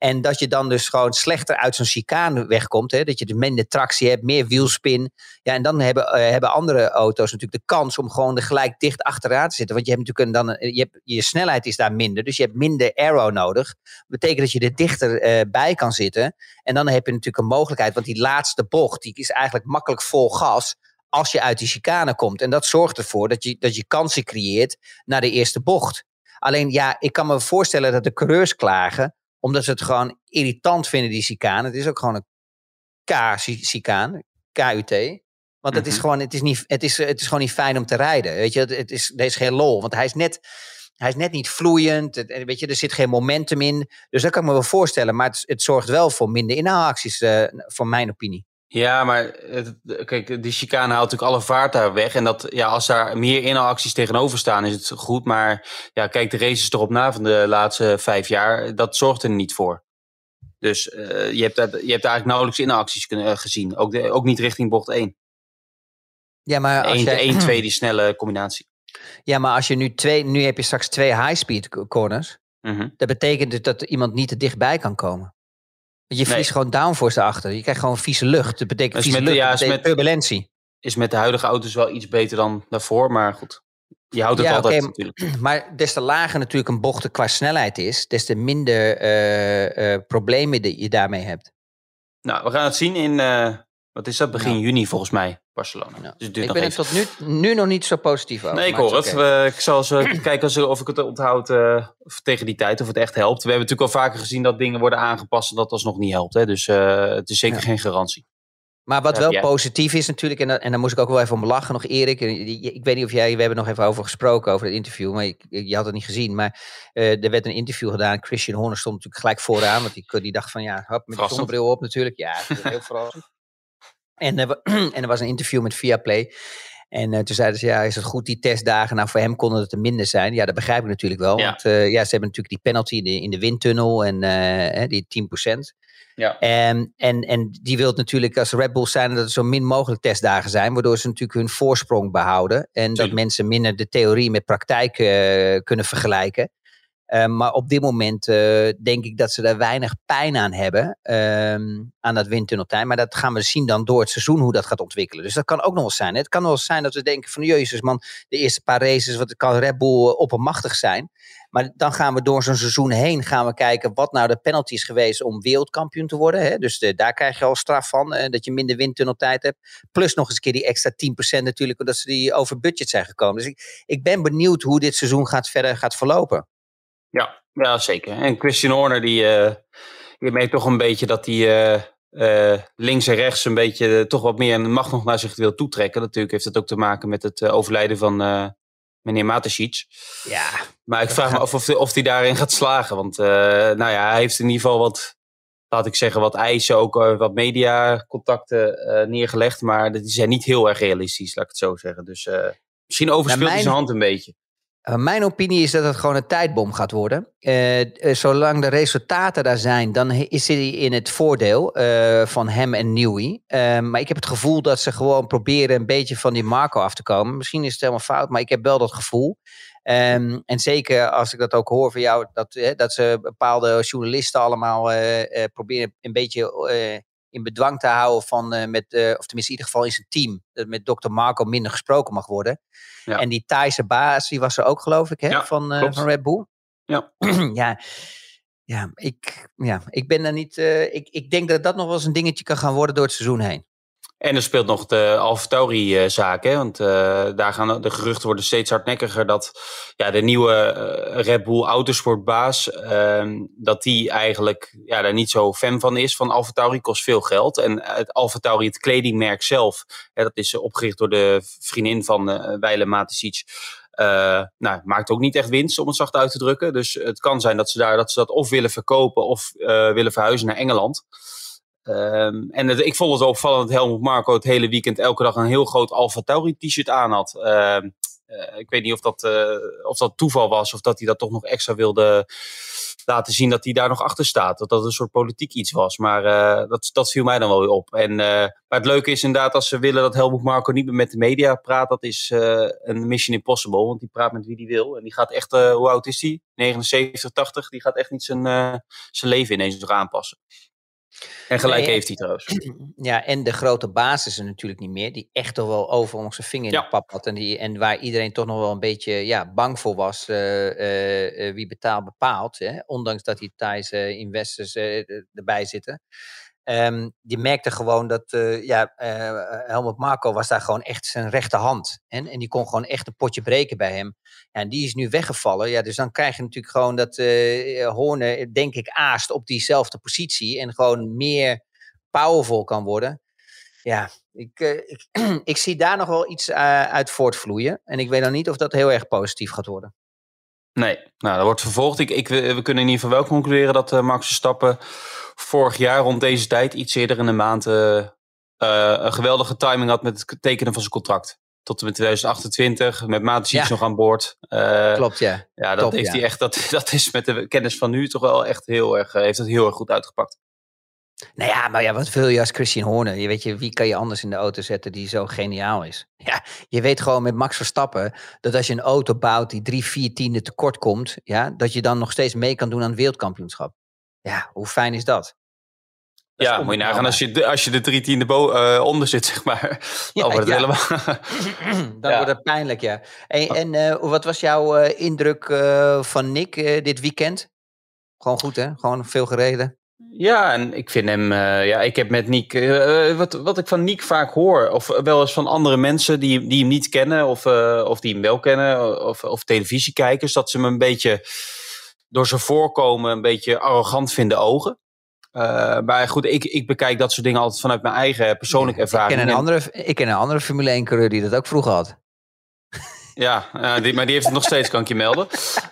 En dat je dan dus gewoon slechter uit zo'n chicane wegkomt. Hè? Dat je dus minder tractie hebt, meer wielspin. Ja, en dan hebben, uh, hebben andere auto's natuurlijk de kans om gewoon er gelijk dicht achteraan te zitten. Want je hebt natuurlijk een, dan, je, je snelheid is daar minder. Dus je hebt minder aero nodig. Dat betekent dat je er dichter uh, bij kan zitten. En dan heb je natuurlijk een mogelijkheid. Want die laatste bocht die is eigenlijk makkelijk vol gas als je uit die chicane komt. En dat zorgt ervoor dat je, dat je kansen creëert naar de eerste bocht. Alleen ja, ik kan me voorstellen dat de coureurs klagen omdat ze het gewoon irritant vinden, die chicane. Het is ook gewoon een K-chicane, KUT. Want het, is mhm. gewoon, het, is niet, het, is, het is gewoon niet fijn om te rijden. Weet je, het is, er is geen lol. Want hij is net, hij is net niet vloeiend. Het, weet je, er zit geen momentum in. Dus dat kan ik me wel voorstellen. Maar het, het zorgt wel voor minder inhaalacties, uh, voor mijn opinie. Ja, maar kijk, die chicane haalt natuurlijk alle vaart daar weg. En dat, ja, als daar meer inhaalacties tegenover staan, is het goed. Maar ja, kijk de races erop na van de laatste vijf jaar. Dat zorgt er niet voor. Dus uh, je, hebt, je hebt eigenlijk nauwelijks inhaalacties uh, gezien. Ook, de, ook niet richting bocht 1. Ja, maar als 1, 1 2, die snelle combinatie. Ja, maar als je nu twee, nu heb je straks twee high-speed corners. Mm -hmm. Dat betekent dus dat iemand niet te dichtbij kan komen. Je verliest nee. gewoon downforce erachter. Je krijgt gewoon vieze lucht. Dat betekent vieze met, lucht, ja, betekent met, turbulentie. Is met de huidige auto's wel iets beter dan daarvoor, maar goed. Je houdt het ja, altijd okay, natuurlijk. (clears throat) Maar des te lager natuurlijk een bocht qua snelheid is, des te minder uh, uh, problemen die je daarmee hebt. Nou, we gaan het zien in, uh, wat is dat, begin juni volgens mij, Barcelona. Ja. Dus ik ben er tot nu, nu nog niet zo positief over. Nee, ik hoor het. Okay. ik zal eens (clears throat) kijken of ik het onthoud uh, tegen die tijd, of het echt helpt. We hebben natuurlijk al vaker gezien dat dingen worden aangepast en dat alsnog niet helpt. Hè? Dus uh, het is zeker ja. geen garantie. Maar wat wel ja. positief is natuurlijk, en, da- en daar moest ik ook wel even om lachen nog, Erik. Ik weet niet of jij, we hebben nog even over gesproken, over het interview, maar ik, ik- je had het niet gezien. Maar eh, er werd een interview gedaan. Christian Horner stond natuurlijk gelijk vooraan, want die, die dacht van ja, hop, met de zonnebril op natuurlijk. Ja, het is heel verrassend. (laughs) En, er wa- (clears throat) en er was een interview met Viaplay. En eh, toen zeiden ze, ja, is het goed die testdagen? Nou, voor hem konden het er minder zijn. Ja, dat begrijp ik natuurlijk wel. Ja. Want eh, ja, ze hebben natuurlijk die penalty in de, in de windtunnel en eh, die 10%. Ja. En, en, en die wil natuurlijk als Red Bull zijn dat er zo min mogelijk testdagen zijn, waardoor ze natuurlijk hun voorsprong behouden. En dat mensen minder de theorie met praktijk eh, kunnen vergelijken. Eh, maar op dit moment eh, denk ik dat ze daar weinig pijn aan hebben, ehm, aan dat windtunneltime. Maar dat gaan we zien dan door het seizoen hoe dat gaat ontwikkelen. Dus dat kan ook nog wel zijn. hè. Het kan wel zijn dat we denken van, jezus man, de eerste paar races, wat kan Red Bull eh, oppermachtig zijn. Maar dan gaan we door zo'n seizoen heen gaan we kijken wat nou de penalty is geweest om wereldkampioen te worden. Hè? Dus de, daar krijg je al straf van, eh, dat je minder windtunneltijd hebt. Plus nog eens een keer die extra 10% natuurlijk, omdat ze die over budget zijn gekomen. Dus ik, ik ben benieuwd hoe dit seizoen gaat verder gaat verlopen. Ja, ja, zeker. En Christian Horner, die, eh die merkt toch een beetje dat hij eh, eh, links en rechts een beetje eh, toch wat meer macht nog naar zich wil toetrekken. Natuurlijk heeft het ook te maken met het eh, overlijden van eh, meneer Matasic. Ja, Maar ik Dat vraag me af of, of hij daarin gaat slagen. Want eh, nou ja, hij heeft in ieder geval wat, laat ik zeggen, wat eisen, ook eh, wat mediacontacten eh neergelegd. Maar die zijn niet heel erg realistisch, laat ik het zo zeggen. Dus eh, misschien overspeelt hij zijn hand een beetje. Uh, mijn opinie is dat het gewoon een tijdbom gaat worden. Eh, eh, zolang de resultaten daar zijn, dan is hij in het voordeel eh, van hem en Newey. Eh, maar ik heb het gevoel dat ze gewoon proberen een beetje van die Marco af te komen. Misschien is het helemaal fout, maar ik heb wel dat gevoel. Ehm, en zeker als ik dat ook hoor van jou, dat, eh, dat ze bepaalde journalisten allemaal eh, eh, proberen een beetje eh, in bedwang te houden van, eh, met, eh, of tenminste in ieder geval in zijn team, dat met Dr. Marco minder gesproken mag worden. Ja. En die Thaise baas, die was er ook geloof ik, hè, Ja, van, eh, van Red Bull. Ja. (clears throat) ja. Ja, ik, ja, ik ben er niet. ik, ik denk dat dat nog wel eens een dingetje kan gaan worden door het seizoen heen. En er speelt nog de AlphaTauri-zaak? Want eh, daar gaan de geruchten worden steeds hardnekkiger dat ja, de nieuwe eh, Red Bull Autosportbaas, ehm, dat die eigenlijk ja, daar niet zo fan van is. Van AlphaTauri kost veel geld. En het AlphaTauri, het kledingmerk zelf, hè, dat is opgericht door de vriendin van eh Weile Matisic. nou, maakt ook niet echt winst, om het zacht uit te drukken. Dus het kan zijn dat ze, daar, dat, ze dat of willen verkopen of willen verhuizen naar Engeland. Ehm, en ik vond het opvallend dat Helmut Marco het hele weekend elke dag een heel groot Alfa Tauri t-shirt aan had. Ehm, eh, ik weet niet of dat, eh, of dat toeval was of dat hij dat toch nog extra wilde laten zien dat hij daar nog achter staat. Dat dat een soort politiek iets was. Maar eh, dat, dat viel mij dan wel weer op. En, maar het leuke is inderdaad als ze willen dat Helmut Marco niet meer met de media praat. Dat is een mission impossible. Want die praat met wie die wil. En die gaat echt, hoe oud is die? 79, 80. Die gaat echt niet zijn, zijn leven ineens nog aanpassen. En gelijk Nee, heeft hij trouwens. (clears throat) Ja, en de grote baas is er natuurlijk niet meer. Die echt toch wel over onze vinger in de pap had. En, die, en waar iedereen toch nog wel een beetje ja, bang voor was. eh, eh, eh, wie betaalt, bepaalt. Hè? Ondanks dat die Thaise investors erbij zitten. Ehm, die merkte gewoon dat eh, ja, eh, Helmut Marco was daar gewoon echt zijn rechterhand. En, en die kon gewoon echt een potje breken bij hem. Ja, en die is nu weggevallen. Ja, dus dan krijg je natuurlijk gewoon dat Horner, denk ik, aast op diezelfde positie. En gewoon meer powerful kan worden. Ja, ik, ik, (clears throat) ik zie daar nog wel iets uit voortvloeien. En ik weet dan niet of dat heel erg positief gaat worden. Nee, nou, dat wordt vervolgd. Ik, ik, we kunnen in ieder geval wel concluderen dat eh, Max Verstappen vorig jaar rond deze tijd, iets eerder in de maand, eh, eh, een geweldige timing had met het tekenen van zijn contract. Tot en met 2028, met Matisic Ja. nog aan boord. Klopt, ja. Ja, dat Top, heeft ja. hij echt. Dat, (laughs) dat is met de kennis van nu toch wel echt heel erg. heeft het heel erg goed uitgepakt. Nou ja, maar ja, wat wil je als Christian Horner? Je weet je, wie kan je anders in de auto zetten die zo geniaal is? (laughs) Ja, je weet gewoon met Max Verstappen dat als je een auto bouwt die drie, vier tienden tekort komt, ja, dat je dan nog steeds mee kan doen aan het wereldkampioenschap. Ja, hoe fijn is dat? Dat is ja, moet je nagaan als je, de, als je de drie tiende bo- eh, onder zit, (laughs) zeg maar. Ja, dan wordt het ja. helemaal. (laughs) Dan Ja. wordt het pijnlijk, ja. En, en eh, wat was jouw eh, indruk van Nick dit weekend? Gewoon goed, hè? Gewoon veel gereden. Ja, en ik vind hem, eh, ja, ik heb met Niek, eh, wat, wat ik van Niek vaak hoor, of wel eens van andere mensen die, die hem niet kennen, of, eh, of die hem wel kennen, of, of televisiekijkers, dat ze hem een beetje door zijn voorkomen een beetje arrogant vinden ogen. Maar goed, ik, ik bekijk dat soort dingen altijd vanuit mijn eigen persoonlijke ervaring. Ik ken een andere, ik ken een andere Formule 1 coureur die dat ook vroeger had. Ja, uh, die, maar die heeft het nog steeds, kan ik je melden.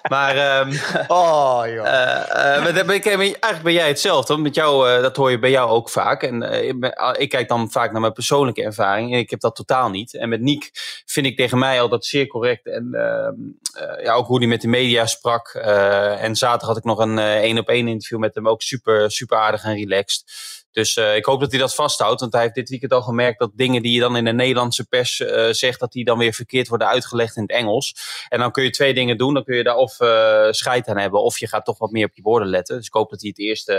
Maar, um, oh, joh. Uh, uh, ben ik, eigenlijk ben jij hetzelfde. Met jou, dat hoor je bij jou ook vaak. En ik, ben, ik, kijk dan vaak naar mijn persoonlijke ervaring. En ik heb dat totaal niet. En met Niek vind ik tegen mij al dat zeer correct. En ehm, ja, ook hoe hij met de media sprak. en zaterdag had ik nog een één op één interview met hem. Ook super, super aardig en relaxed. Dus uh, ik hoop dat hij dat vasthoudt. Want hij heeft dit weekend al gemerkt dat dingen die je dan in de Nederlandse pers uh, zegt, dat die dan weer verkeerd worden uitgelegd in het Engels. En dan kun je twee dingen doen. Dan kun je daar of uh, scheid aan hebben, of je gaat toch wat meer op je woorden letten. Dus ik hoop dat hij het eerste,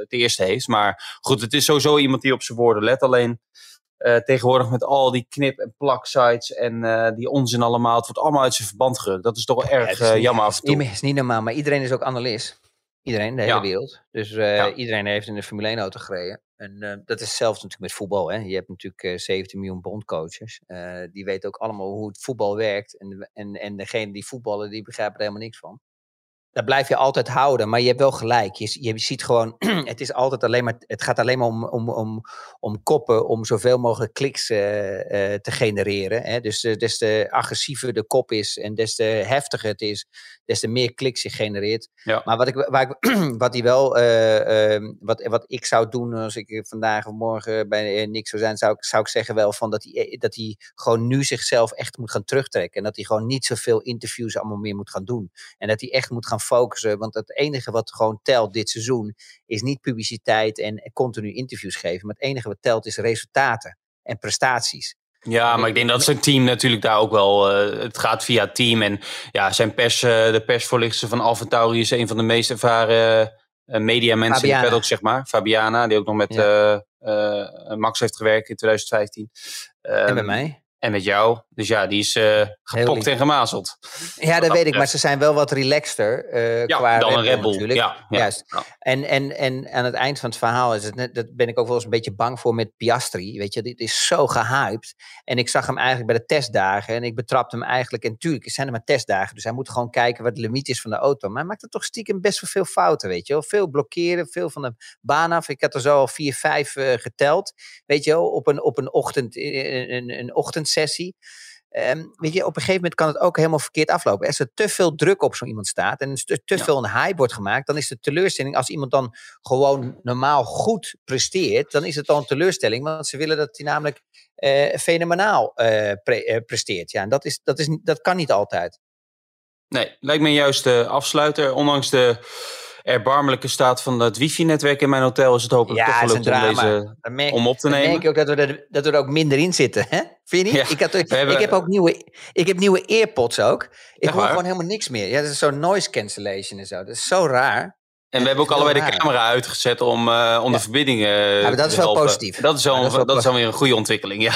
het eerste heeft. Maar goed, het is sowieso iemand die op zijn woorden let. Alleen tegenwoordig met al die knip- en plak-sites en die onzin allemaal. Het wordt allemaal uit zijn verband gerukt. Dat is toch wel erg ja, jammer af en toe. Het is niet normaal, maar iedereen is ook analist. Iedereen, de hele ja. wereld. Dus uh, ja. iedereen heeft in de Formule 1 auto gereden. En uh, dat is zelfs natuurlijk met voetbal. Hè. Je hebt natuurlijk uh, 17 miljoen bondcoaches. die weten ook allemaal hoe het voetbal werkt. En, en, en degene die voetballen, die begrijpen er helemaal niks van. Dat blijf je altijd houden, maar je hebt wel gelijk. Je, je ziet gewoon, (clears throat) het, is altijd alleen maar, het gaat alleen maar om, om, om, om koppen, om zoveel mogelijk kliks te genereren. Hè. Dus des te agressiever de kop is en des te heftiger het is, des te meer kliks je genereert. Ja. Maar wat, ik, waar ik, (clears throat) wat, die wel, uh, uh, wat, wat ik zou doen als ik vandaag of morgen bij niks zou zijn, zou ik, zou ik zeggen wel van dat hij, dat hij gewoon nu zichzelf echt moet gaan terugtrekken. En dat hij gewoon niet zoveel interviews allemaal meer moet gaan doen. En dat hij echt moet gaan focussen. Want het enige wat gewoon telt dit seizoen is niet publiciteit en continu interviews geven. Maar het enige wat telt is resultaten en prestaties. Ja, maar ik denk dat zijn team natuurlijk daar ook wel. Uh, het gaat via team. En ja, zijn pers, uh, de persvoorlichter van Alfa Tauri is een van de meest ervaren uh, media mensen in de paddock, zeg maar. Fabiana, die ook nog met ja. Max heeft gewerkt in 2015. Um, en bij mij. En met jou. Dus ja, die is uh, gepokt en gemazeld. Ja, dat, dat weet ik. Maar ze zijn wel wat relaxter. Uh, ja, qua dan een Red Bull. Natuurlijk. Ja, ja, Juist. Ja. En, en, en aan het eind van het verhaal is het net, dat ben ik ook wel eens een beetje bang voor met Piastri. Weet je, dit is zo gehyped. En ik zag hem eigenlijk bij de testdagen. En ik betrapte hem eigenlijk. En natuurlijk zijn er maar testdagen. Dus hij moet gewoon kijken wat de limiet is van de auto. Maar hij maakt er toch stiekem best wel veel fouten. Weet je wel. Veel blokkeren, veel van de baan af. Ik had er zo al vier, vijf uh, geteld. Weet je wel, op een, op een ochtend, een, een, een ochtendsessie. Um, weet je, op een gegeven moment kan het ook helemaal verkeerd aflopen. Als er te veel druk op zo iemand staat en te, te ja. veel een hype wordt gemaakt, dan is de teleurstelling, als iemand dan gewoon normaal goed presteert, dan is het dan een teleurstelling, want ze willen dat hij namelijk uh, fenomenaal uh, pre uh, presteert. Ja, en dat, is, dat, is, dat kan niet altijd. Nee, lijkt me juist de afsluiter, ondanks de erbarmelijke staat van het wifi-netwerk in mijn hotel is het hopelijk ja, toch gelukt om, deze, merk, om op te nemen. Merk je ook dat we er, dat we er ook minder in zitten. Hè? Vind je niet? Ja, ik, had, ik hebben, heb ook nieuwe, ik heb nieuwe earpods ook. Ik hoor waar? gewoon helemaal niks meer. Ja, dat is zo'n noise cancellation en zo. Dat is zo raar. En we hebben ook allebei de camera uitgezet om, uh, om Ja. de verbinding uh, Ja, maar dat is wel helpen. positief. Dat is, wel, Ja, dat is wel dat is po- dan weer een goede ontwikkeling, ja.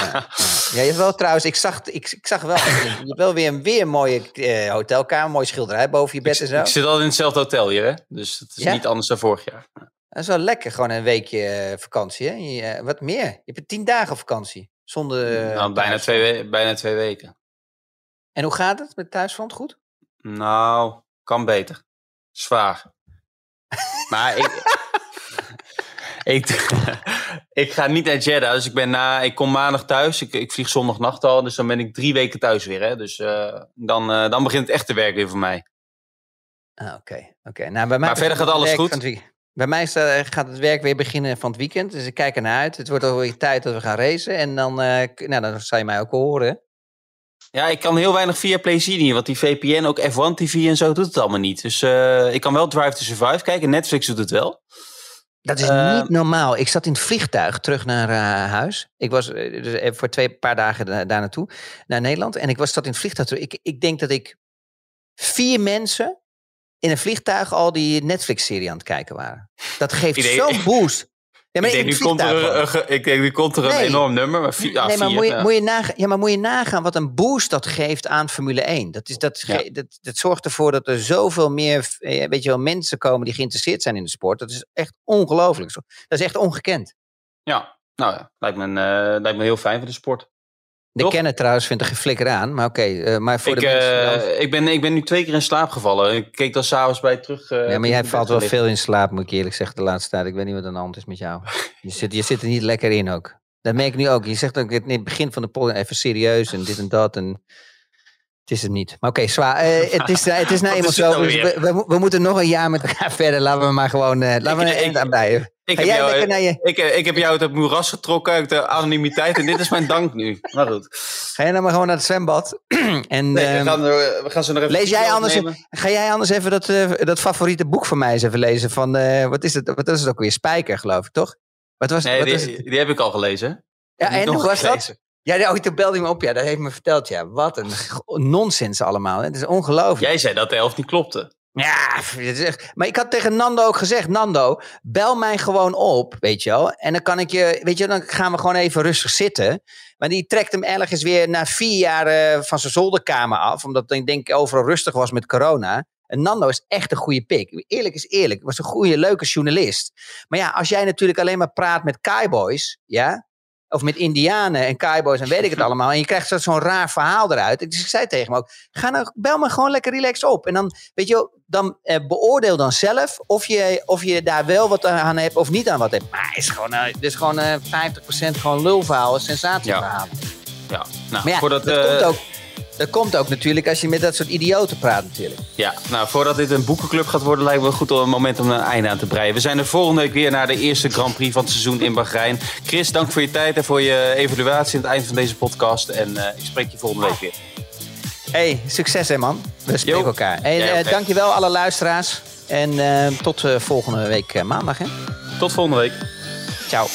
Ja, je hebt wel trouwens, ik zag, ik, ik zag wel, (laughs) je hebt wel weer een weer mooie eh, hotelkamer, mooie schilderij boven je bed en zo. Ik zit al in hetzelfde hotel hier, hè? dus het is niet anders dan vorig jaar. Dat is wel lekker, gewoon een weekje eh, vakantie. Hè? Je, eh, wat meer? Je hebt tien dagen vakantie. Zonder. eh, nou, bijna, twee, we- bijna twee weken. En hoe gaat het met thuisfront? Goed? Nou, kan beter. Zwaar. Maar ik, (laughs) ik, ik ga niet naar Jeddah, dus ik, ben na, ik kom maandag thuis. Ik, ik vlieg zondagnacht al, dus dan ben ik drie weken thuis weer. Hè? Dus eh, dan, eh, dan begint het echte werk weer voor mij. Ah, Oké, oké. Nou, bij mij Maar verder gaat alles goed? Bij mij eh, gaat het werk weer beginnen van het weekend. Dus ik kijk ernaar uit. Het wordt alweer tijd dat we gaan racen. En dan, k- nou, dan zal je mij ook horen. Ja, ik kan heel weinig via Play zien, want die VPN, ook F1 TV en zo, doet het allemaal niet. Dus eh, ik kan wel Drive to Survive kijken. Netflix doet het wel. Dat is niet normaal. Ik zat in het vliegtuig terug naar eh, huis. Ik was eh, dus voor twee paar dagen da- daar naartoe, naar Nederland. En ik was zat in het vliegtuig terug. Ik, ik denk dat ik vier mensen in een vliegtuig al die Netflix-serie aan het kijken waren. Dat geeft zo'n boost. Ja, maar ik, denk, nu komt er, een- ik denk, nu komt er een Nee. enorm nummer. Maar vier, nee, maar vier, moet je, ja. moet je nagaan, ja, maar moet je nagaan wat een boost dat geeft aan Formule 1. Dat, is, dat, dat, dat zorgt ervoor dat er zoveel meer eh, weet je wel, mensen komen die geïnteresseerd zijn in de sport. Dat is echt ongelooflijk. Dat is echt ongekend. Ja, nou ja, lijkt me, een, eh, lijkt me heel fijn voor de sport. De Toch? kenner trouwens vindt er geen flikker aan. Maar oké, eh, maar voor Ik, de mensen... eh, ik, ben, ik ben nu twee keer in slaap gevallen. Ik keek dan s'avonds bij terug. eh, ja, maar jij valt wel veel in slaap, moet ik eerlijk zeggen, de laatste tijd. Ik weet niet wat aan de hand is met jou. Je zit, je zit er niet lekker in ook. Dat merk ik nu ook. Je zegt ook in het begin van de podcast even serieus en dit en dat. En het is het niet. Maar oké, zwaar. (laughs) het, is, het is nou eenmaal zo. nou dus we, we, mo- we moeten nog een jaar met elkaar (laughs) verder. Laten we maar gewoon. laten we Ik- een eind aan. Ik heb, jou, je, ik, eh, ik heb jou uit het moeras getrokken, uit de anonimiteit. En dit is mijn dank nu. (laughs) Maar goed. ga jij nou maar gewoon naar het zwembad? (clears throat) en, Nee, ehm, we, gaan, er- we gaan ze nog even Lees jij anders, ga jij anders even dat, eh, dat favoriete boek van mij eens even lezen? Van, eh, wat, is het, wat is het ook weer? Spijker, geloof ik, toch? Wat was, Nee, wat die, het? die heb ik al gelezen. Ja, en nog hoe was dat? gelezen. Ja, ja, oh, toen belde hij me op. Ja, dat heeft me verteld. Ja, wat een nonsens allemaal. hè. Het is ongelooflijk. Jij zei dat de helft niet klopte. Ja, maar ik had tegen Nando ook gezegd: Nando, bel mij gewoon op, weet je wel. En dan kan ik je, weet je, dan gaan we gewoon even rustig zitten. Maar die trekt hem ergens weer na vier jaar eh, van zijn zolderkamer af, omdat ik denk overal rustig was met corona. En Nando is echt een goede pik. Eerlijk is eerlijk. Was een goede, leuke journalist. Maar ja, als jij natuurlijk alleen maar praat met cowboys, ja, of met indianen en cowboys en weet ik het (laughs) allemaal. En je krijgt zo- zo'n raar verhaal eruit. Dus ik zei tegen hem ook, ga nou, bel me gewoon lekker relaxed op. En dan, weet je dan eh, beoordeel dan zelf of je, of je daar wel wat aan hebt of niet aan wat hebt. Maar het is gewoon, eh, het is gewoon eh 50% gewoon lulverhaal, sensatieverhaal. Ja, nou, Maar ja, voordat, dat, eh, komt ook, dat komt ook natuurlijk als je met dat soort idioten praat natuurlijk. ja, nou, voordat dit een boekenclub gaat worden, lijkt me goed om een moment om een einde aan te breien. We zijn er volgende week weer naar de eerste Grand Prix van het seizoen in Bahrein. Chris, dank voor je tijd en voor je evaluatie aan het eind van deze podcast. En eh, ik spreek je volgende week weer. hey, succes hè man. We spreken Jo. elkaar. En Ja, eh, oké. dankjewel alle luisteraars. En eh, tot eh, volgende week maandag hè. Tot volgende week. Ciao.